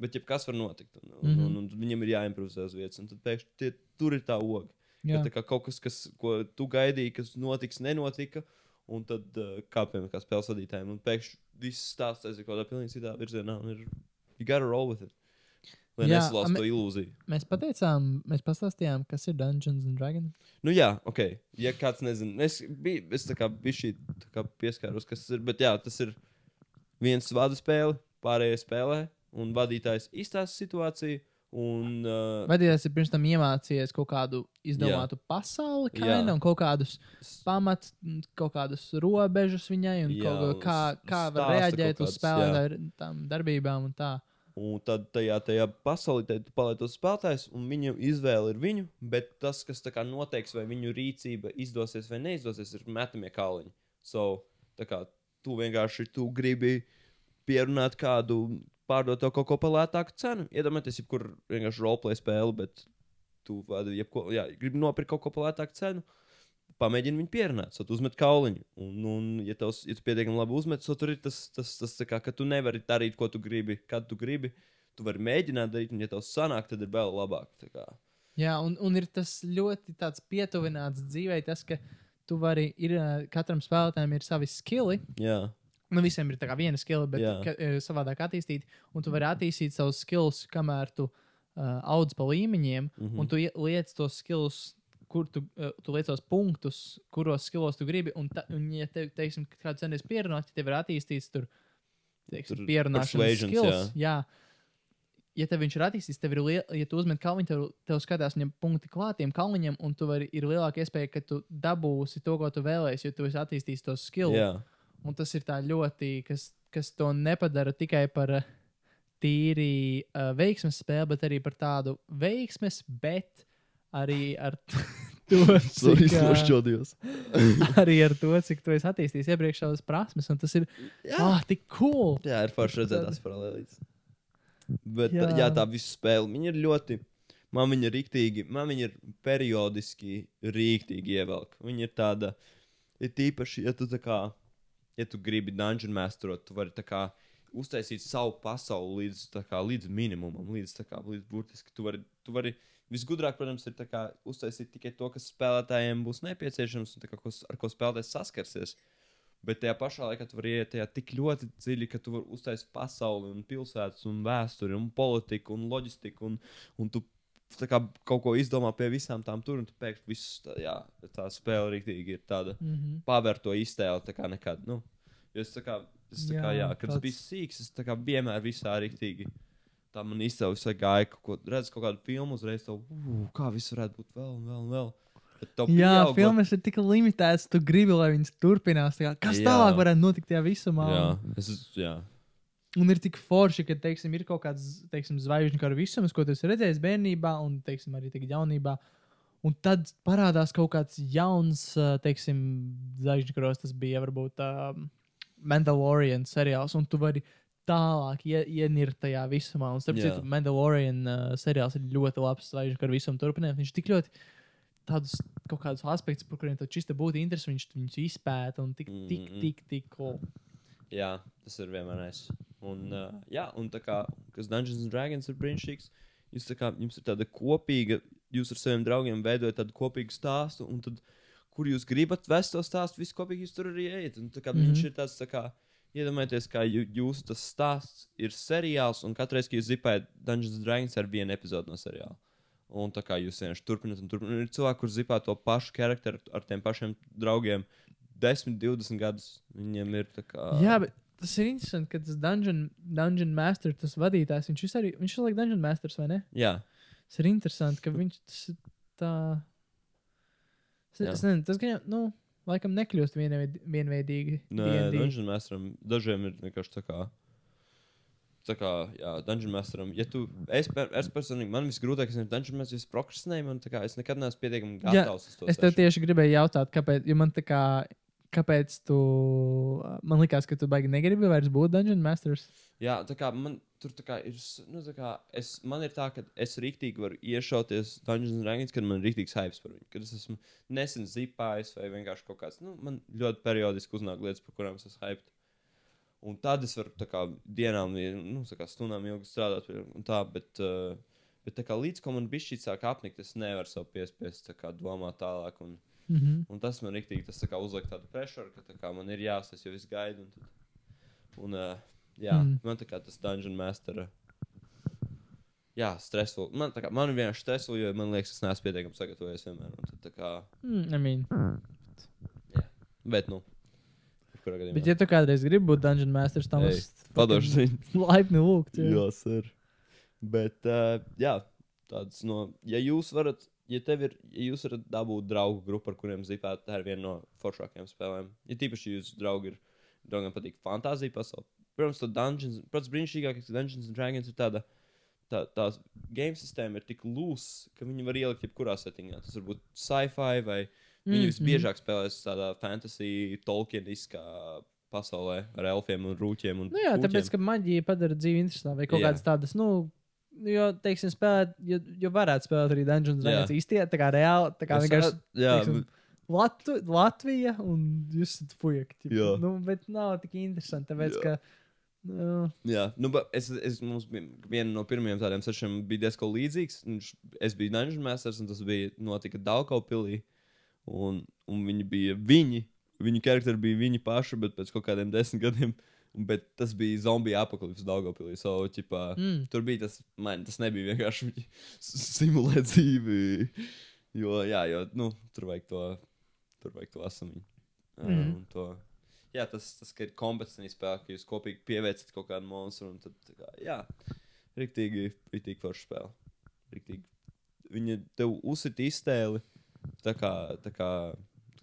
bet jebkas var notikt. Un, un, Mhm. un, un viņam ir jāimprovizē uz vietas, un tad pēkšņi tie, tur ir tā oga. Jā. Ka, tā kā kaut kas, kas, ko tu gaidīji, kas notiks, nenotika. Un tad, uh, kā piemēram, kā spēles vadītājiem, un pēkšņi viss stāsts aiziet kaut kādā pilnīgi citā virzienā. un Ir, gotta roll with it. Lai ame- to ilūziju. Mēs pateicām, mēs pastāstījām, kas ir Dungeons and Dragons. Nu, jā, ok. Ja kāds nezina, es biju, es tā kā biju šī pieskāros, kas tas ir. Bet jā, tas ir viens vada spēle, pārējie spēlē, un vadītājs izstāsta situāciju. Un, uh, Vadītājs ir pirms tam iemācījies kaut kādu izdomātu pasauli, kaina, Jā. un kaut kādus pamat, kaut kādas robežas viņai, un Jā, kaut, kā, kā var reaģēt uz kādas, spēlētāju tām darbībām un tā. Un tad tajā, tajā pasaulē tu paliec tos spēlētājus, un viņu izvēle ir viņu, bet tas, kas noteiks, vai viņu rīcība izdosies vai neizdosies, ir metamie kāliņi. So, kā tu vienkārši tu gribi pierunāt kādu, pārdot to kaut ko par lētāku cenu. Iedomājieties, jebkur vienkārši roleplay spēli, bet tu jebko, jā, gribi nopirkt kaut ko par lētāku cenu. Pamēģini viņu pierunāt, tad uzmet kauliņu. Un, un ja, tavs, ja tu pietiekami labi uzmet, tad tur ir tas, tas, tas kā, ka tu nevari darīt, ko tu gribi, kad tu gribi. Tu vari mēģināt darīt, un, ja tev sanāk, tad ir vēl labāk. Jā, un, un ir tas ļoti tāds pietuvināts dzīvē, tas, ka tu vari, ir, ā, katram spēlētājam ir savi skili. Jā, Nu, visiem ir tā kā viena skila, bet Jā. ka, e, savādāk attīstīt. Un tu vari attīstīt savus skills, kamēr tu uh, audz pa līmeņiem, mm. -hmm. un tu ie- liec tos skills, kur tu, uh, tu liec tos punktus, kuros skillos tu gribi. Un, ta, un ja tev, teiksim, kāds centies pierunāt, ja tev ir attīstīts tur, teiksim, Tur pierunāšanas skills. Jā. jā. Ja tev viņš ir attīstīts, tev ir liela, ja tu uzmet kalniņu, tev, tev skatās viņam punkti klātiem kalniņiem, un tu vari, ir lielāka iespēja, ka tu dabūsi to, ko tu vēlēsies, jo tu esi attīstījis tos skills. Un tas ir tā ļoti, kas, kas to nepadara tikai par eh, tīri uh, veiksmes spēli, bet arī par tādu veiksmes, bet arī ar to, cik, ā, nošķodījos. arī ar to, cik tu esi attīstījis iepriekšējās prasmes. Un tas ir Jā, ah, tik cool. jā ir forši redzēt tās paralēlīs. Bet jā. Jā. jā, tā visa spēle, viņa ir ļoti. Man viņa ir rīktīgi, man viņa ir periodiski rīktīgi ievelk. Viņa ir tāda, ir tīpaši, ja tu tā kā, ja tu gribi dungeon masterot, tu vari kā uztaisīt savu pasauli līdz, kā, līdz minimumam, līdz, kā, līdz burtiski. Tu vari, tu vari, visgudrāk, protams, ir kā uztaisīt tikai to, kas spēlētājiem būs nepieciešams un kā, ko, ar ko spēlētājs saskarsies. Bet tajā pašā laikā tu vari iet tajā tik ļoti dziļi, ka tu vari uztaisīt pasauli, un pilsētas, un vēsturi, un politiku, un loģistiku, un, un tu kā kaut ko izdomā pie visām tām tur, un tu pēkšņi viss, tā, jā, tā spēle rīktīgi ir tāda Mm -hmm. pavērto iztēle, tā kā nekad. Nu, es tā kā, es tā kā jā, Jā, kad es tāds- biju sīgs, es tā kā vienmēr visā rīktīgi. Tā man izcēlīja, ka gāja kaut ko, redz kaut kādu filmu, uzreiz to, uh, kā viss varētu būt vēl un vēl un vēl. Jā, pieaugot- filmas ir tik limitētas, tu gribi, lai viņas turpinās. Kā, kas Jā. tālāk varētu notikt tajā visumā? Jā, es, es- jā. Un ir tik forši, ka, teiksim, ir kaut kāds, teiksim, zvaigžņu kara visums, ko tu esi redzējis bērnībā, un, teiksim, arī tagad jaunībā. Un tad parādās kaut kāds jauns, teiksim, zvaigžņu karos. Tas bija varbūt um, Mandalorian seriāls, un tu vari tālāk ie, ienirt tajā visumā. Un, starp citu, Mandalorian uh, seriāls ir ļoti labs zvaigžņu kara visuma turpinājums. Viņš tik ļoti tādus kaut kādus aspektus, par kuriem tev čista būtu interesi, viņš viņus izpēta un tik, tik, Mm, mm. tik, tik cool. Jā, tas ir vienmēr es. Un, uh, jā, un tā kā, kas Dungeons and Dragons ir brīnišķīgs, jūs tā kā, jums ir tāda kopīga, jūs ar saviem draugiem veidojat tādu kopīgu stāstu, un tad, kur jūs gribat vest to stāstu, visi kopīgi jūs tur arī ejat. Un tā kā mm -hmm. viņš Mhm. ir tāds, tā kā, iedomājieties, kā jū, jūsu tas stāsts ir seriāls, un katreiz, kad jūs zipējat Dungeons and Dragons, ir viena epizode no seriāla. Un tā kā jūs vienkārši turpināt, un turpināt, ir cilvēki, kurš zipā to pašu charakteru ar tiem pašiem draugiem 10, 20 gadus. Viņiem ir tā kā. Jā, bet tas ir interesanti, ka tas Dungeon, Dungeon Master, tas vadītājs, viņš arī, viņš ir like Dungeon Masters, vai ne? Jā, Tas ir interesanti, ka viņš tas ir tā. Es, Jā. es nezinu, tas gan jau, nu, laikam nekļūst vienveid, vienveidīgi. Nē, D&D. Dungeon Masteram dažiem ir vienkārši tā kā. Tā kā, jā, Dungeon Masteram. Ja tu, es, per, es personīgi, man visgrūtākais ir Dungeon Master, es prokrastinēju, man tā kā, es nekad neesmu pietiekami Jā, gatavs to. Es tev tieši gribēju jautāt, kāpēc, jo man tā kā, kāpēc tu, man likās, ka tu baigi negribi vairs būt Dungeon Masters. Jā, tā kā man tur kā ir, nu, kā es, man ir tā, ka es rīktīgi varu iešauties Dungeons and Dragons, kad man ir rīktīgs hype par viņu. Kad es esmu nesen zipājis vai vienkārši kaut kāds, nu, man ļoti periodiski uznāk lietas, par kurām es esmu hype. Un tad es varu kā dienām, nu, kā stundām ilgi strādāt tā, bet, uh, bet kā līdz ko man bija šī sāk apnikt, es nevaru sev piespiest tā kā domāt tālāk. Un, Mm -hmm. Un tas man rīktīgi tas kā uzliek tādu pressuru, ka tā kā man ir jāsas, jo es gaidu. Un, tad, un uh, jā, Mm. man tā kā tas Dungeon Master. Jā, stresful. Man, kā, man vienkārši stresful, jo man liekas, es neesmu pietiekami sagatavojies vienmēr. un Tad, kā, mm, I mean. bet, nu. Bet, ja tu kādreiz gribi būt Dungeon Masters, tam Ej, es padošu ziņu. laipni lūgt. jā. Jā, sir. Bet, uh, jā, tāds no, ja jūs varat, ja tev ir, ja jūs varat dabūt draugu grupu, ar kuriem zipēt, tā ir viena no foršākajām spēlēm. Ja tīpaši jūsu draugi ir, draugiem patīk fantāzija pasaule. Protams, to Dungeons, protams, brīnišķīgākais Dungeons and Dragons ir tāda, tā, tā game sistēma ir tik lūsa, ka viņi var ielikt jebkurā settingā. Tas var būt sci-fi vai viņi Mm, visbiežāk spēlēs tādā fantasy, tolkieniskā pasaulē ar elfiem un rūķiem. Un Nu jā, puķiem. tāpēc, ka maģija padara dzīvi interesantāku. Vai kaut Jā. kādas tādas, nu, jo, teiksim, spēlēt, jo, jo varētu spēlēt arī Dungeons and. Dragons īstenībā, tā kā reāli, tā kā vienkārši jā, teiksim, Latv Latvija un jūs esat fujaki. Jā. Nu, bet nav tik interesanti, tāpēc, Jā. ka. Nu, Jā, nu, es, es mums bija viena no pirmajiem tādiem sešiem bija diezgan līdzīgs. Viņš, es biju Dungeon Masters, un tas bija notika Daukaupilī. Un, un viņi bija viņi, viņu karakteri bija viņi paši, bet pēc kaut kādiem desmit gadiem. un- Bet tas bija zombiju apakālips Daukaupilī. So, ķipā, mm, tur bija tas, man tas nebija vienkārši simulēt dzīvi. Jo, jā, jo, nu, tur vajag to, tur vajag to. Mhm. Mm. Un to, jā, tas, tas ir kompetenci spēle, ka jūs kopīgi pievērsiet kaut kādu monstru. Tad, kā, jā, rīktīgi, rīktīgi forša spēle. Riktīgi. Viņa tev uzsit iztēli, tā kā, tā kā,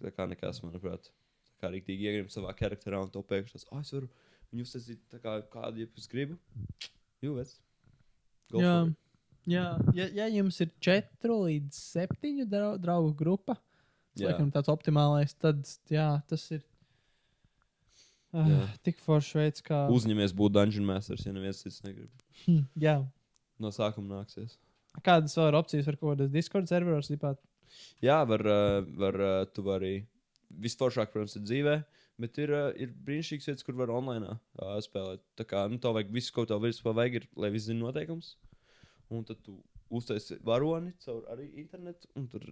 tā kā nekas, manuprāt. Tā kā rīktīgi iegrim savā karakterā un to pēkšņi tas, ah, es varu viņu uztaisīt tā kā kādu, ja es gribu. Jūvēc. jā. Jā, ja, ja jums ir 4 līdz 7 drau draugu grupa, tas laikam tāds optimālais, tad jā, tas ir. Uh, Jā. tik foršs veids, kā. Uzņemies būt Dungeon Masters, ja neviens cits negrib. Hm, jā. No sākuma nāksies. Kādas vēl ir opcijas, var kaut kādas Discord serveros zipāt? Jā, var, uh, var uh, tu vari. Visforšāk, protams, ir dzīvē, bet ir, uh, ir brīnišķīgs vietas, kur var online uh, spēlēt. Tā kā nu, tev vajag visu, ko tev vispār vajag, ir, lai viss zinātu noteikumus. Un tad tu uztaisi varoni caur arī internetu. Un tur,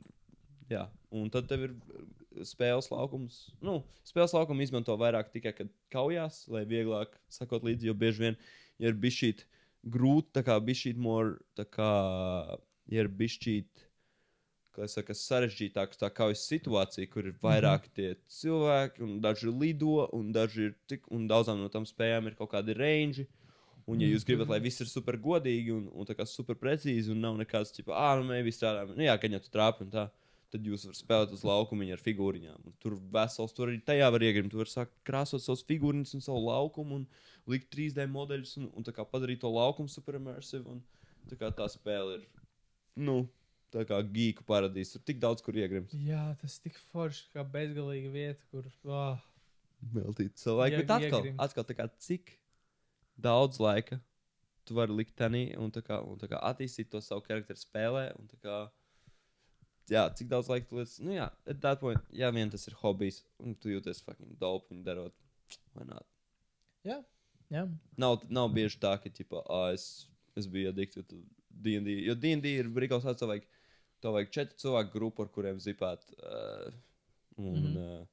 jā, un tad tev ir uh, spēles laukums. Nu, spēles laukumu izmanto vairāk tikai, kad kaujās, lai vieglāk sakot līdzi, jo bieži vien ja ir bišķīt grūti, tā kā bišķīt more, tā kā, ja ir bišķīt kā es saku, sarežģītāka tā kaujas situācija, kur ir vairāk tie cilvēki, un daži lido, un daži ir tik, un daudzām no tām spējām ir kaut kādi range. Un, ja jūs gribat, lai viss ir super godīgi un, un tā kā super precīzi, un nav nekāds, tipo, ah, nu, mēs strādājam, nu, jā, gan jau tu trāpi un tā, tad jūs varat spēlēt uz laukumu ar figūriņām. Un tur vesels, tur arī tajā var iegrimt. Tu vari sākt krāsot savus figūriņus un savu laukumu, un likt 3D modeļus, un, un tā kā padarīt to laukumu super immersive. Un tā kā tā spēle ir, nu, tā kā geeku paradīze. Tur tik daudz, kur iegrimt. Jā, tas ir tik forši, kā bezgalīga vieta, kur. Oh. Savu laiku. Ieg- Bet atkal, iegrimt. atkal kā cik daudz laika tu vari likt tenī un, kā, un kā attīstīt to savu charakteru spēlē. Un kā, jā, cik daudz laika tu lietas. Nu, jā, at that point, jā, vien tas ir hobijs, un tu jūties fucking dope viņu darot. Jā, jā. Nav, nav bieži tā, ka, tipo, ah, es, es biju addicted to D&D. Jo D&D ir brīvs, tāds, tev vajag, četru cilvēku grupu, ar kuriem zipāt. Uh, un, mm. -hmm. uh,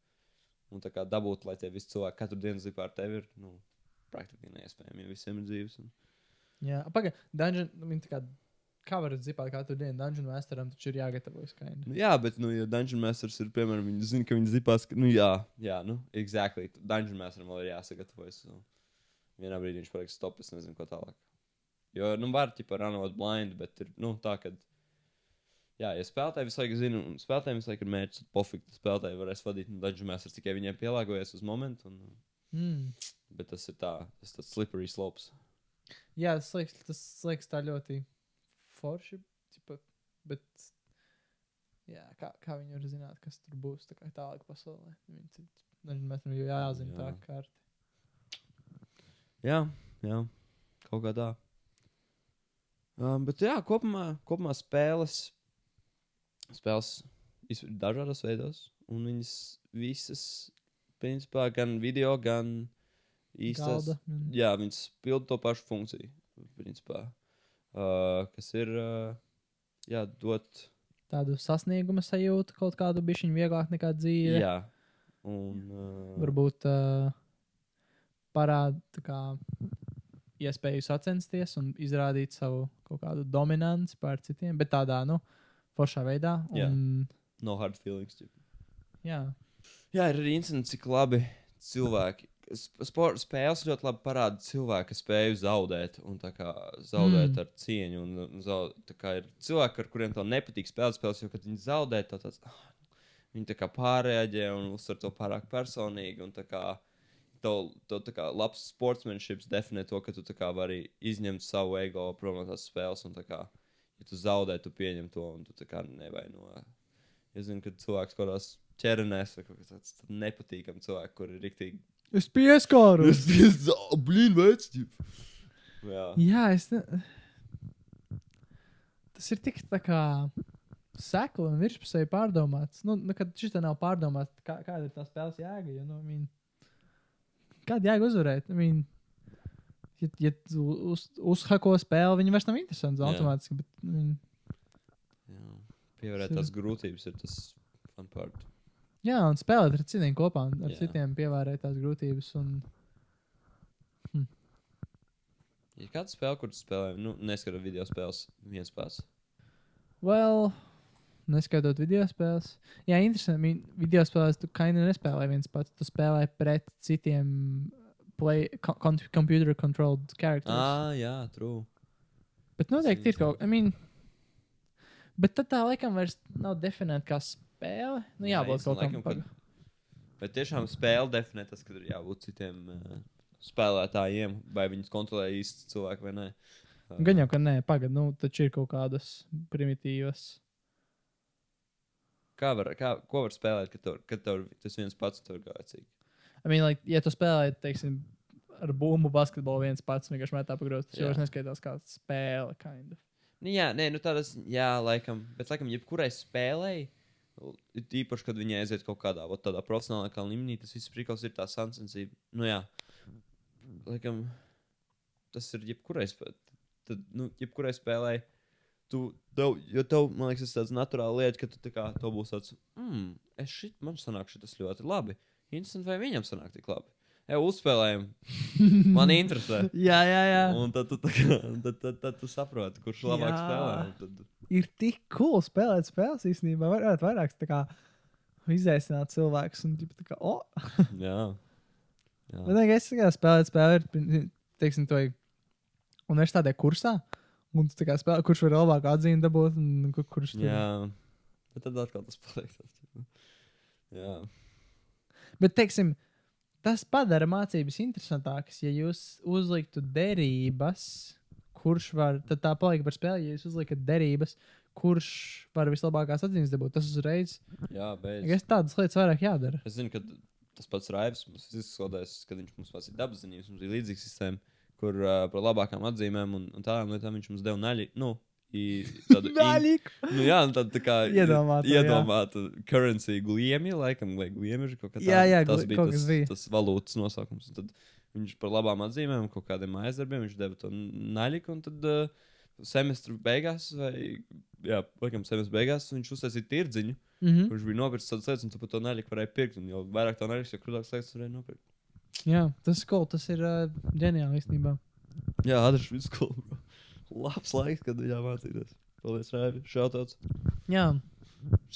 un tā kā dabūt, lai tie visi cilvēki katru dienu zipā ar tevi ir, nu, praktiski neiespējami, ja visiem ir dzīves. Un... jā. pagaidi, Dungeon. nu, Kā, kā var zipāt katru dienu Dungeon Masteram, taču ir jāgatavojas kind. Jā, bet, nu, ja Dungeon Masters ir, piemēram, viņi zina, ka viņi zipās, ka, nu, jā, jā, nu, exactly. Dungeon Masteram vēl ir jāsagatavojas. Nu. Vienā brīdī viņš pateiks, stop, es nezinu, ko tālāk. Jo, nu, var, tipā, runāt blind, bet ir, nu, tā, ka, jā, ja spēlētāji visu laiku zina, un spēlētājiem visu laiku ir mērķis, tad pofīgi, spēlētāji varēs vadīt Dungeon Masters tikai viņiem pielāgojies uz momentu, un, Mm. bet tas ir tā, tas tāds slippery slopes. Jā, tas liekas, tas liekas tā ļoti forši. Tipa, bet, jā, kā, kā viņi var zināt, kas tur būs tā tālāk pasaulē? Dungeon Masteram jau jāzina jā. tā kārta. Jā, jā, kaut kā tā. Um, bet, jā, kopumā, kopumā spēles, spēles dažādos veidos, un viņas visas, principā, gan video, gan īstās. Galda. un- Jā, viņas pild to pašu funkciju, principā. Uh, kas ir, uh, jā, dot. Tādu sasnieguma sajūtu, kaut kādu bišķiņu vieglāk nekā dzīve. Jā, un. Uh, Varbūt uh, parāda iespēju sacensties un izrādīt savu kaut kādu dominanci pār citiem, bet tādā, nu, foršā veidā. Jā. Un, No hard feelings. Ķip. jā. Jā, ir arī incidents, cik labi cilvēki. Sport, spēles ļoti labi parāda cilvēku spēju zaudēt, un tā kā zaudēt Mm. ar cieņu. Un, zaud, tā kā ir cilvēki, ar kuriem tev nepatīk spēlēt spēles, jo, kad viņi zaudē, tad tāds, ah, viņi tā kā pārēģē un uztver to pārāk personīgi. Un tā kā tev, tev tā kā labs sportsmanships definē to, ka tu tā kā vari izņemt savu ego prom no tās spēles. Un tā kā, ja tu zaudē, tu pieņem to, un tu tā kā nevaino. Es zinu, ka cilvēks kaut kādās ķernēs vai kaut kas tāds nepatīkams cilvēks, kur ir rīktīgi. Es pieskāru. Es biju blīn veids. Jā. Jā, es. Ne... Tas ir tik tā kā sekli un virspusēji pārdomāts. Nu, nu kad šis te nav pārdomāts, kā, kāda ir tā spēles jēga. Jo, nu, min... Kāda jēga uzvarēt? I mean, ja, ja uz, uzhako spēli, viņi vairs nav interesanti automātiski. Bet, I mean, Jā. Pievērēt tās grūtības ir tas fun part. jā, un spēlēt ar citiem kopā, ar Jā. citiem pievērēt tās grūtības. Un... Ir kāda spēle, kur spēlē, nu, neskatot video spēles, viens pats. Well, neskaitot video spēles. Jā, interesanti. Video spēlēs tu kaini nespēlē viens pats. Tu spēlē pret citiem play, co- con, computer controlled characters. Ah, jā, true. Bet noteikti ir kaut kas. I mean, bet tad tā laikam vairs nav definēta kā spēle. Nu, Jā, jābūt kaut īstenībā kam laikam, kad- Bet tiešām spēle definē tas, ka ir jābūt citiem uh, spēlētājiem, vai viņus kontrolē īsti cilvēki vai nē. Uh, Gan jau, ka nē, pagaidi, nu, taču ir kaut kādas primitīvas. Kā var, kā, ko var spēlēt, kad tev, kad tev tas viens pats tur gājīgi? I mean, like, ja tu spēlē, teiksim, ar bumbu basketbolu viens pats, vienkārši metā pa grozdu, tas jau neskaitās kā spēle, kind of. Nu, jā, nē, nu tādas, jā, laikam, bet, laikam, jebkurai spēlei, it īpaši, kad viņi aiziet kaut kādā vot tādā profesionālā līmenī, tas viss prikals ir tā sensība. Nu, jā, laikam, tas ir jebkurai spēlei. Tad, nu, jebkurai spēlei, tu, tev, jo tev, man liekas, tas ir tāds naturāls lieta, ka tu tā kā, tev būs tāds, mm, es šit, man sanāk šitas ļoti labi. Interesanti, vai viņam sanāk tik labi. Jā, uzspēlējam. Man interesē. Jā, jā, jā. Un tad tu, tā kā, tad, tad, tad tu saproti, kurš labāk Jā. spēlē. Tad, Ir tik cool spēlēt spēles īstenībā. Varētu vairāk kā izaicināt cilvēkus un tā kā, oh, jā. jā. Bet nē, es tikai spēlēju, spēlēju, teiksim, to universitātē kursā. Un tu kā spēlē, kurš var labāk atzīmi dabūt, un kur, kurš tur. jā. Bet tad atkal tas paliek. Jā. Bet, teiksim, tas padara mācības interesantākas, ja jūs uzliktu derības, kurš var, tad tā paliek par spēli, ja jūs uzliekat derības, kurš var vislabākās atzīmes dabūt. Tas uzreiz, Jā, beidz. es tādas lietas vairāk jādara. Es zinu, ka tas pats Raivs mums izskolotājs, kad viņš mums mācīja dabas zinības, mums bija līdzīga sistēma, kur uh, par labākām atzīmēm un, un tādām lietām viņš mums deva naļi. Nu, tādu Daļīgi! Nu, jā, un tad tā kā Iedomātu, jā. iedomātu currency gliemi, laikam, vai gliemi ir kaut kā Jā, tāda. jā, tas bija kas tas, bija. tas valūtas nosaukums. Un Tad viņš par labām atzīmēm, kaut kādiem aizdarbiem, viņš deva to naļiku, un tad uh, semestra beigās, vai, jā, laikam, semestra beigās, viņš uztaisīja tirdziņu, Mm -hmm. kurš bija nopircis tādas lietas, un tu par to naļiku varēji pirkt, un jau vairāk tā naļiks, jo krūtāks lietas varēja nopirkt. Jā, tas cool, tas ir uh, ģeniāli īstenībā. Jā, Adrišs vidusskola, bro. Labs laiks, kad viņā mācīties. Paldies, Raivi. Šautauts. Jā,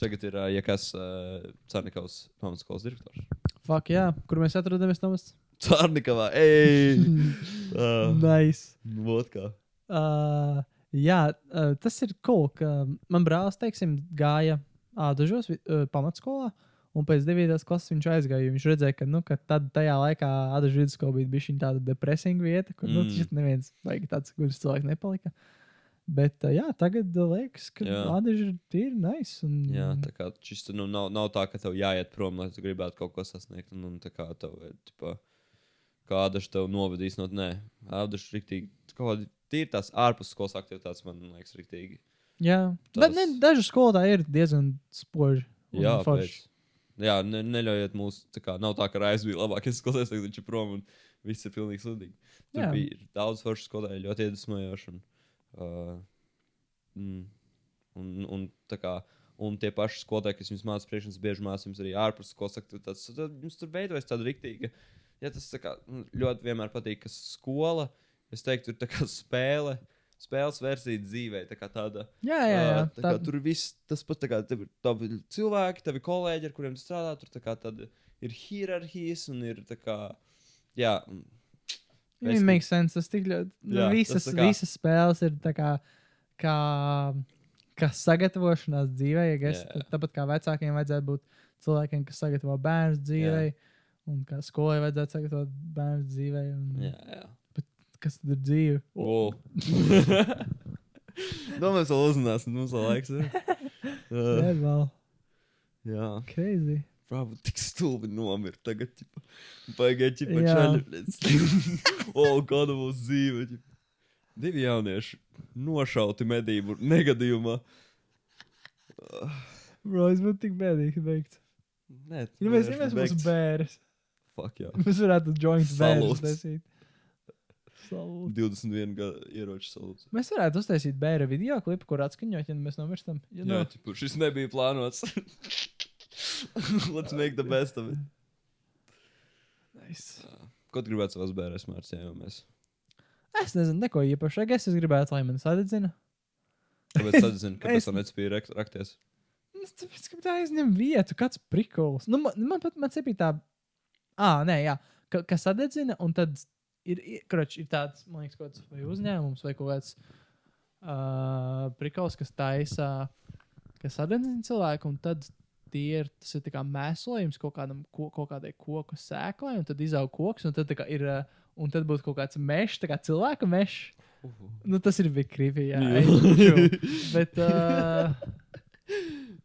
Tagad ir, uh, ja kas, uh, Cārnikaus pamatskolas direktors. fuck, jā, kur mēs atrodamies, Tomas? Cārnikavā, ej! uh, Nice. Vot kā. Uh, jā, uh, tas ir cool, ka man brālis, teiksim, gāja ādažos uh, pamatskolā. Un pēc 9. klases viņš aizgāja. Viņš redzēja, ka, nu, ka tad tajā laikā Ādažu vidusskola bija tāda depresīva vieta, kur mm. nu, Mm. šis neviens vajag tāds gudrs cilvēks nepalika. Bet, jā, tagad liekas, ka. Ādažu ir tīri nice. Un, Jā, tā kā šis nu, nav, nav tā, ka tev jāiet prom, lai tu gribētu kaut ko sasniegt. Un, un tā kā tev, tipā, kāda tev novedīs no nē, ādaši riktīgi. Tīri tās ārpus skolas aktivitātes man liekas riktīgi. jā. Tas- bet ne, daži skolotāji ir diezgan spoži. Jā, forši. pēc. Jā, ne, neļaujiet mums, tā kā nav tā, ka Raivs bija labākais skolotājs, tagad viņš ir prom un viss ir pilnīgi sudīgi. Tur Jā. bija daudz foršu skolotāju, ļoti iedvesmojoši. Un, uh, mm, un, un, kā, un tie paši skolotāji, kas jums mācīja priekšā, bieži mācīja jums arī ārpus skolas aktivitātes. Tad jums tur veidojas tāda rīktīga. Ja tas tā kā, ļoti vienmēr patīk, ka skola, es teiktu, ir tā kā spēle. Spēles versija dzīvē, tā tāda Jā, jā, jā. Tā kā, tur viss tas pats, tā kā tev ir tavi cilvēki, tavi kolēģi, ar kuriem strādā. Tur tā kā tad ir hierarhijas un ir tā kā. Jā, basically- makes sense. Tas tik ļoti. Jā, visas, tā kā- visas spēles ir tā kā, kā, kā sagatavošanās dzīvē. Ja guess. Jā. Tāpat kā vecākiem vajadzētu būt cilvēkiem, kas sagatavo bērnu dzīvē, un kā skolai vajadzētu sagatavot bērnu dzīvē. Un, jā, jā. Kas tad ir dzīve? Wow. Domāju, mēs vēl uzzināsim, mums vēl laiks. Ir. Uh, Jā, vēl jā, crazy. prāvu, tik stulbi nomirt tagad. Pagaidiet, ķipa, Jā. čaļi. o, kāda būs dzīve. Ķipa. Divi jaunieši nošauti medību negadījumā. Bro, es būtu tik bēdīgi beigts. Nē, Ja mēs, ja mēs būtu bērns, Fuck, jā. mēs varētu joint Salūts. taisīt. Salūts. 21 gadu ieroču salūts. Mēs varētu uztaisīt bērnu video klipu, kur atskaņot, ja mēs nomirstam. Ja Jā, ķipa, šis nebija plānots. Let's make the best of it. Nice. Ko tu gribētu savās bērnēs mācījāmies? Es nezinu, neko īpašāk. Es gribētu, lai man sadedzina. Kāpēc tad zini, kāpēc Es- tam nespēja rak- rakties? Es tāpēc, ka tā aizņem vietu, kāds prikols. Nu, man, man pat man bija tā, ah, nē, jā, ka, kas sadedzina, un tad ir, ir, kroč, ir tāds, man liekas, kaut kāds vai uzņēmums vai kaut kāds uh, prikols, kas taisa, kas sadedzina cilvēku, un tad tie ir, tas ir kā mēslojums kaut, kādam, ko, kaut kādai koku sēklai, un tad izaug koks, un tad, ir, uh, un tad būtu kaut kāds mežs, tā kā cilvēka mežs. Nu, tas ir bija krīvi, jā. Jā. Bet, uh,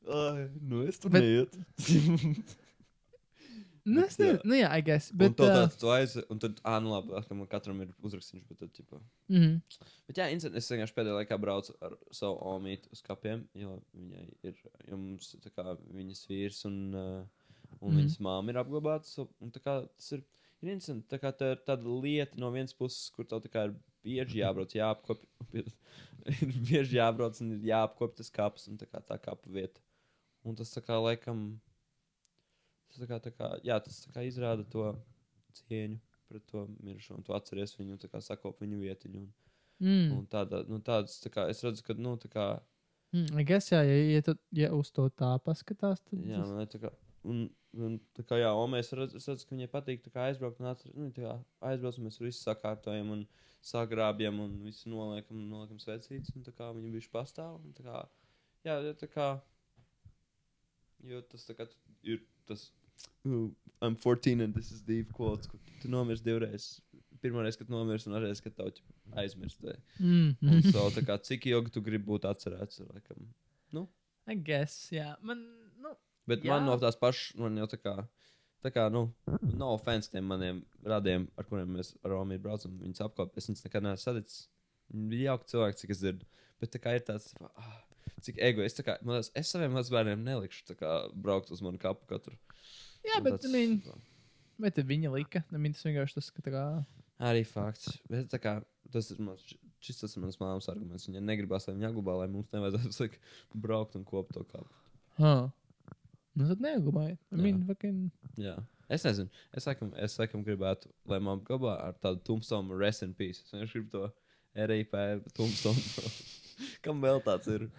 Ai, nu es tur Bet- neiet. nu, es nezinu, nu, jā, I guess. Bet Bet, to uh, tāds aiz, un tad, ah, nu labi, atkal man katram ir uzrakstīns, bet tad, tipo. mhm. Bet jā, instant, es vienkārši pēdējā laikā braucu ar savu omītu uz kapiem, jo viņai ir, jo mums, tā kā, viņas vīrs un, uh, un Mhm. viņas māma ir apglabātas, un tā kā tas ir, ir instant, tā kā tā ir tāda lieta no vienas puses, kur tev tā kā ir bieži jābrauc, jāapkop, ir bieži jābrauc un ir jāapkop tas kaps un tā kā tā kapa vieta. Un tas tā kā laikam, tas tā kā, tā kā, jā, tas kā izrāda to cieņu pret to mirušo, un tu atceries viņu, kā sakop viņu vietiņu. Un, mm. un tāda, nu, tādas, tā kā, es redzu, ka, nu, tā kā, Mm, I guess, jā, ja, ja, tu, ja uz to tā paskatās, tad. jā, tas- nu, ne, tā kā, un, un tā kā, jā, Omei, es redzu, es redzu, ka viņai patīk, kā aizbraukt un atcer, nu, kā aizbrauc, un mēs visu sakārtojam un sagrābjam un visu noliekam, noliekam svecītes, un tā kā viņi bijuši pastāv, un tā kā, jā, tā kā, jo tas tā kā ir tas, I'm 14 and this is Dave quotes, tu nomirsti divreiz. Pirmā reize, kad nomirsti, un otrreiz, kad ķip, aizmirst. Mm. Un so, tā kā, cik ilgi tu gribi būt atcerēts? Laikam. I guess, jā. Man, nu, Bet Jā. Jā. man no tās pašas, man jau tā kā, tā kā, nu, no offense tiem maniem radiem, ar kuriem mēs ar Romu braucam, viņas apkopot. Es viņus nekad neesmu saticis. Viņi bija jauki cilvēki, cik es dzirdu. Bet tā kā ir tāds, ah, cik egoists. tā kā, liekas, Es saviem mazbērniem nelikšu kā braukt uz manu kapu katru. jā, bet, tāds- I mean, vai te viņa lika? Mean, tas vienkārši tas, ka tā kā. Arī fakts. Bet kā, tas ir mans, šis tas ir mans māmas arguments. Viņa negribas, lai viņa glabā, lai mums nevajadzētu laiku braukt un kopt to kapu. Huh. Nu, tad neglabājiet. Fucking. Jā. Es nezinu, es laikam, es laikam gribētu, lai man glabā ar tādu tumstomu rest in peace. Es vienkārši gribu to RIP tumstomu. Kam vēl tāds ir?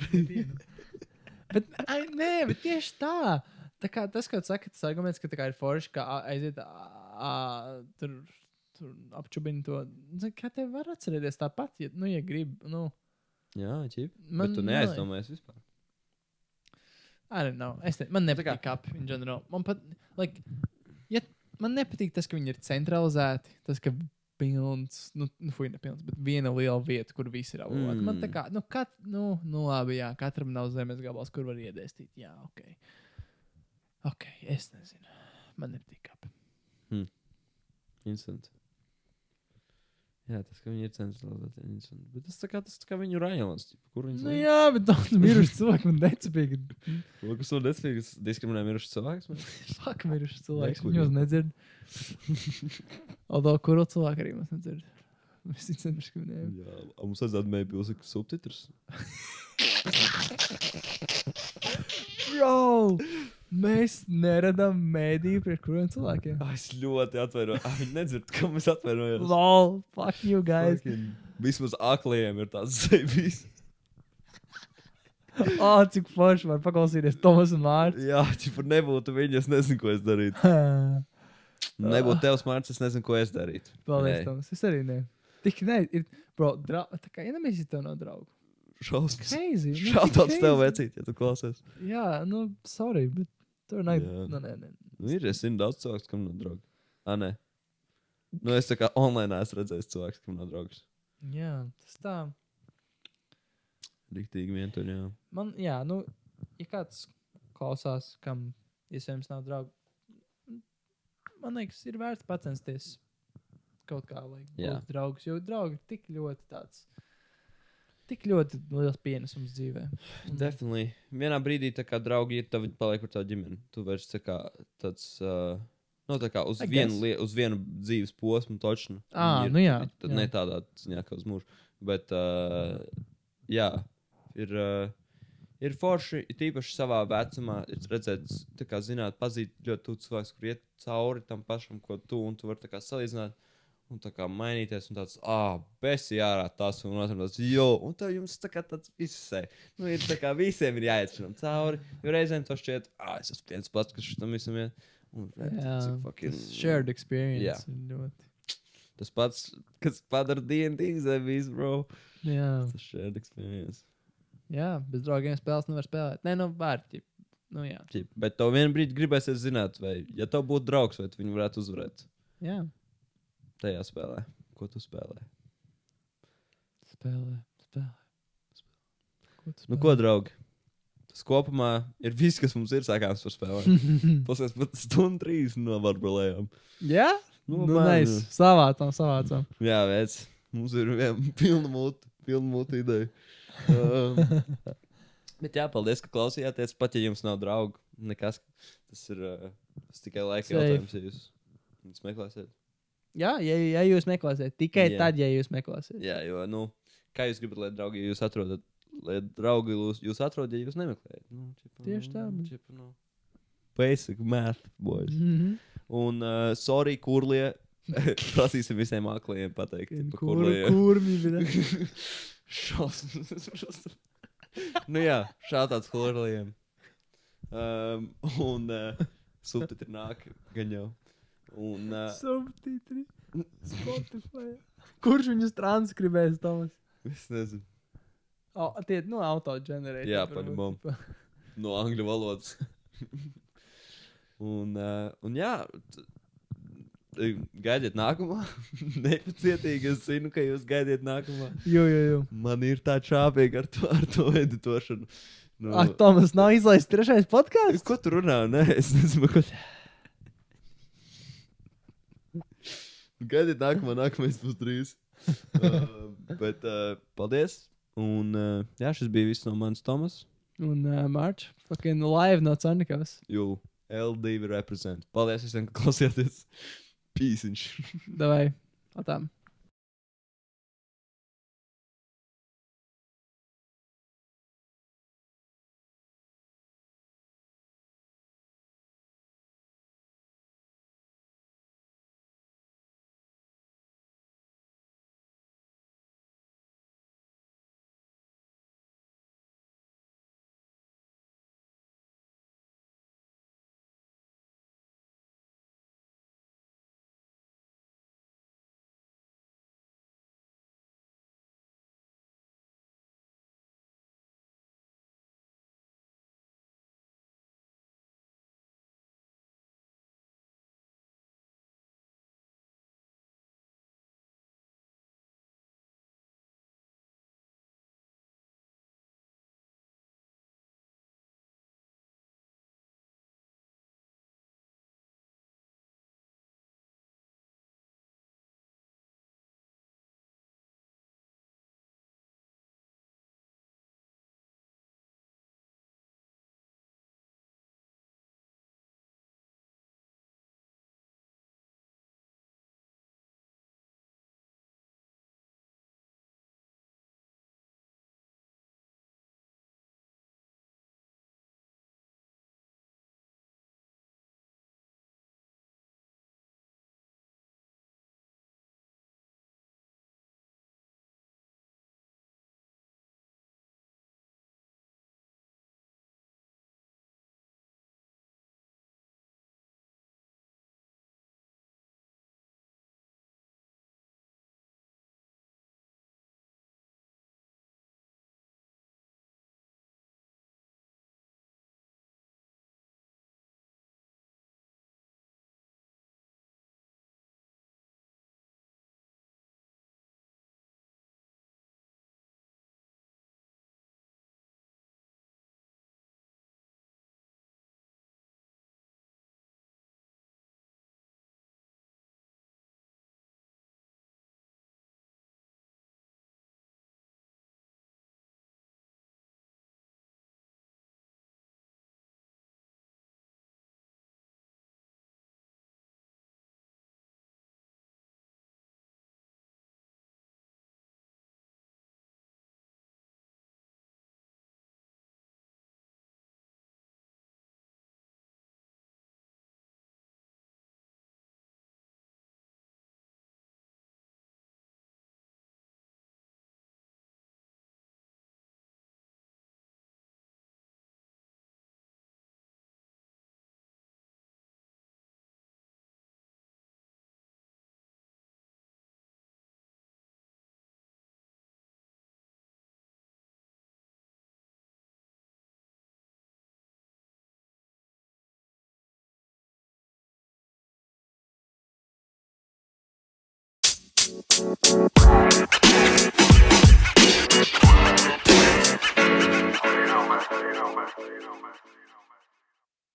Bet, ai, nē, bet tieši tā. Tā kā tas, ko tu saki, tas arguments, ka tā kā ir forši, ka aiziet ā, tur, tur apčubini to. Zini, Kā tev var atcerēties tāpat, ja, nu, ja grib. Nu, Jā, ķip. Man Bet tu neaizdomājies vispār. I don't know. Es ne, man Tā nepatīk kā- kapi, in general. Man pat, like, ja, man nepatīk tas, ka viņi ir centralizēti. Tas, ka pilns, nu, nu fuj, nepilns, bet viena liela vieta, kur viss ir apgabāti. Mm. Man tā Mm. kā, nu, kat, nu, nu, labi, jā, katram nav zemes gabals, kur var iedēstīt. Jā, ok. Ok, es nezinu. Man nepatīk kapi. Instant. Jā, tas, ka viņi ir centralizēti. ir instant. Bet tas tā kā, tas tā kā viņu rajons. ķip, Kur viņi Nu, jā, bet daudz miruši cilvēki man necapīgi. Kas to nespējas diskriminē? Fuck, miruši cilvēki. Nekur. Viņi jūs nedzird. Although, kuru cilvēku arī mēs nedzird. Mēs viņus nediskriminējam. Jā, a mums vajadzētu maybe uzlikt subtitrus. Bro! Mēs neradām mēdīju priekš kuriem cilvēkiem. Ah, es ļoti atvainojos. Ah, viņi nedzird, kā mēs atvainojamies. Lol, fuck you guys. Fucking- Vismaz akliem ir tāds zebīs. Oh, cik forši var paklausīties Tomas un Mārcis. Jā, par nebūtu viņa, es nezinu, ko es darītu. Nebūtu tevs mārciņš, es nezinu, ko es darītu. Paldies. Tomas. Es arī ne. Tik ne, ir, bro, dra... tā kā ienamies, tev nav draugu. Šausmas. Nu, Šāds tev vecīt, ja tu klausies. Jā, nu, sorry, bet tur nav. Jā. Nu, nē, nē. Nu, ir, es zinu daudz cilvēku, kam nav draugu. Ah, nē. Nu, es tā kā online esmu redzējis cilvēku, kam nav draugs. Jā, tas tā. Riktīgi vientuļi, jā. Man, jā, nu, ja kāds klausās, kam iespējams nav draugu, man liekas, ir vērts pacensties kaut kā, lai būtu draugs. Jo draugi ir tik ļoti tāds, tik ļoti liels pienesums dzīvē. Un- Definitely. Vienā brīdī, kā draugi ir, tad viņi paliek par tavu ģimeni. Tu vairs tā kā tāds. Uh, Nu, tā kā uz vienu, lie- uz vienu dzīves posmu, točnu. Ir- nu jā, Tad jā. ne tādā ziņā, kā uz mūžu. Bet, uh, jā, ir, uh, ir forši, tīpaši savā vecumā, ir redzēt, tā kā zināt, pazīt ļoti tu cilvēks, kur iet cauri tam pašam, ko tu, un tu vari salīdzināt. Un tā kā mainīties, un tāds, ah, besi ārā tas, un otrs tāds, jo, un tev jums tā kā tāds izsē. Nu, ir tā kā visiem ir jāiet šim cauri, jo reizēm to šķiet, ah, es esmu viens pats, kas tam visam iet. Un, Jā, cik fucking- tas shared experience. Jā. ir Ļoti. Tas pats, kas padara DND zebīs, bro. Jā. Tas shared experience. jā, bez draugiem spēles nevar spēlēt. Nē, nu, vērti. Nu, jā. Ķip, bet tev vienā brīdī gribēsies zināt, vai, ja tev būtu draugs, vai tu viņu varētu uzvarēt jā. Tajā spēlē, ko tu spēlē. Spēlē, spēlē. Ko tu Nu, ko, draugi? Tas kopumā ir viss, kas mums ir sākāms par spēlēm. spēlē? Paskas pat stundu trīs novarbrulējām. Jā? Nu, Nu, man- nice. Savācām, savācām. Jā, veids. Mums ir viena pilna mūta, pilna mūta ideja. Um, bet jā, paldies, ka klausījāties. Pat ja jums nav draugu, nekas. Tas ir uh, tas tikai laika jautājums, ja jūs meklēsiet. Jā, ja, ja jūs meklēsiet, tikai Jā. tad, ja jūs meklēsiet. Jā, jo, nu, kā jūs gribat, lai draugi jūs atrodat? Lai draugi jūs, jūs atrod, ja jūs nemeklējat. Nu, čipa, Tieši tā, bet- čipa, nu. Basic math, boys. Mm -hmm. Un, uh, sorry, kurlie. Prasīsim visiem māksliem pateikt, pa Kur, kurlie. kurmi? Šausmas. nu jā, šā tāds kurliem. Um, un uh, subtitri nāk, gan jau. Un, uh, Subtitri. Spotify. Kurš viņus transkribēs, Tomas? es nezinu, O, tie, nu, autoģenerēti. Jā, pa-ļubam. no angļu valodas. un, uh, un jā, t- gaidiet nākamā. Nepacietīgi, es zinu, ka jūs gaidiet nākamā. Jo, jo, jo. Man ir tā čāpīga ar to, ar to editošanu. Nu, Ak, Tomas, nav izlaists trešais podkāsts? Ko tu runā? Nē, es nezinu, ko. Gaidiet, nākamā, nākamais būs drīz. uh, bet uh, paldies. Un uh, jā, šis bija viss no manas Tomas. Un uh, Marč, fucking live no Canikavas. Jū, L2 reprezent. Paldies visiem, ka klausījāties. Pīsiņš. Davai, atām.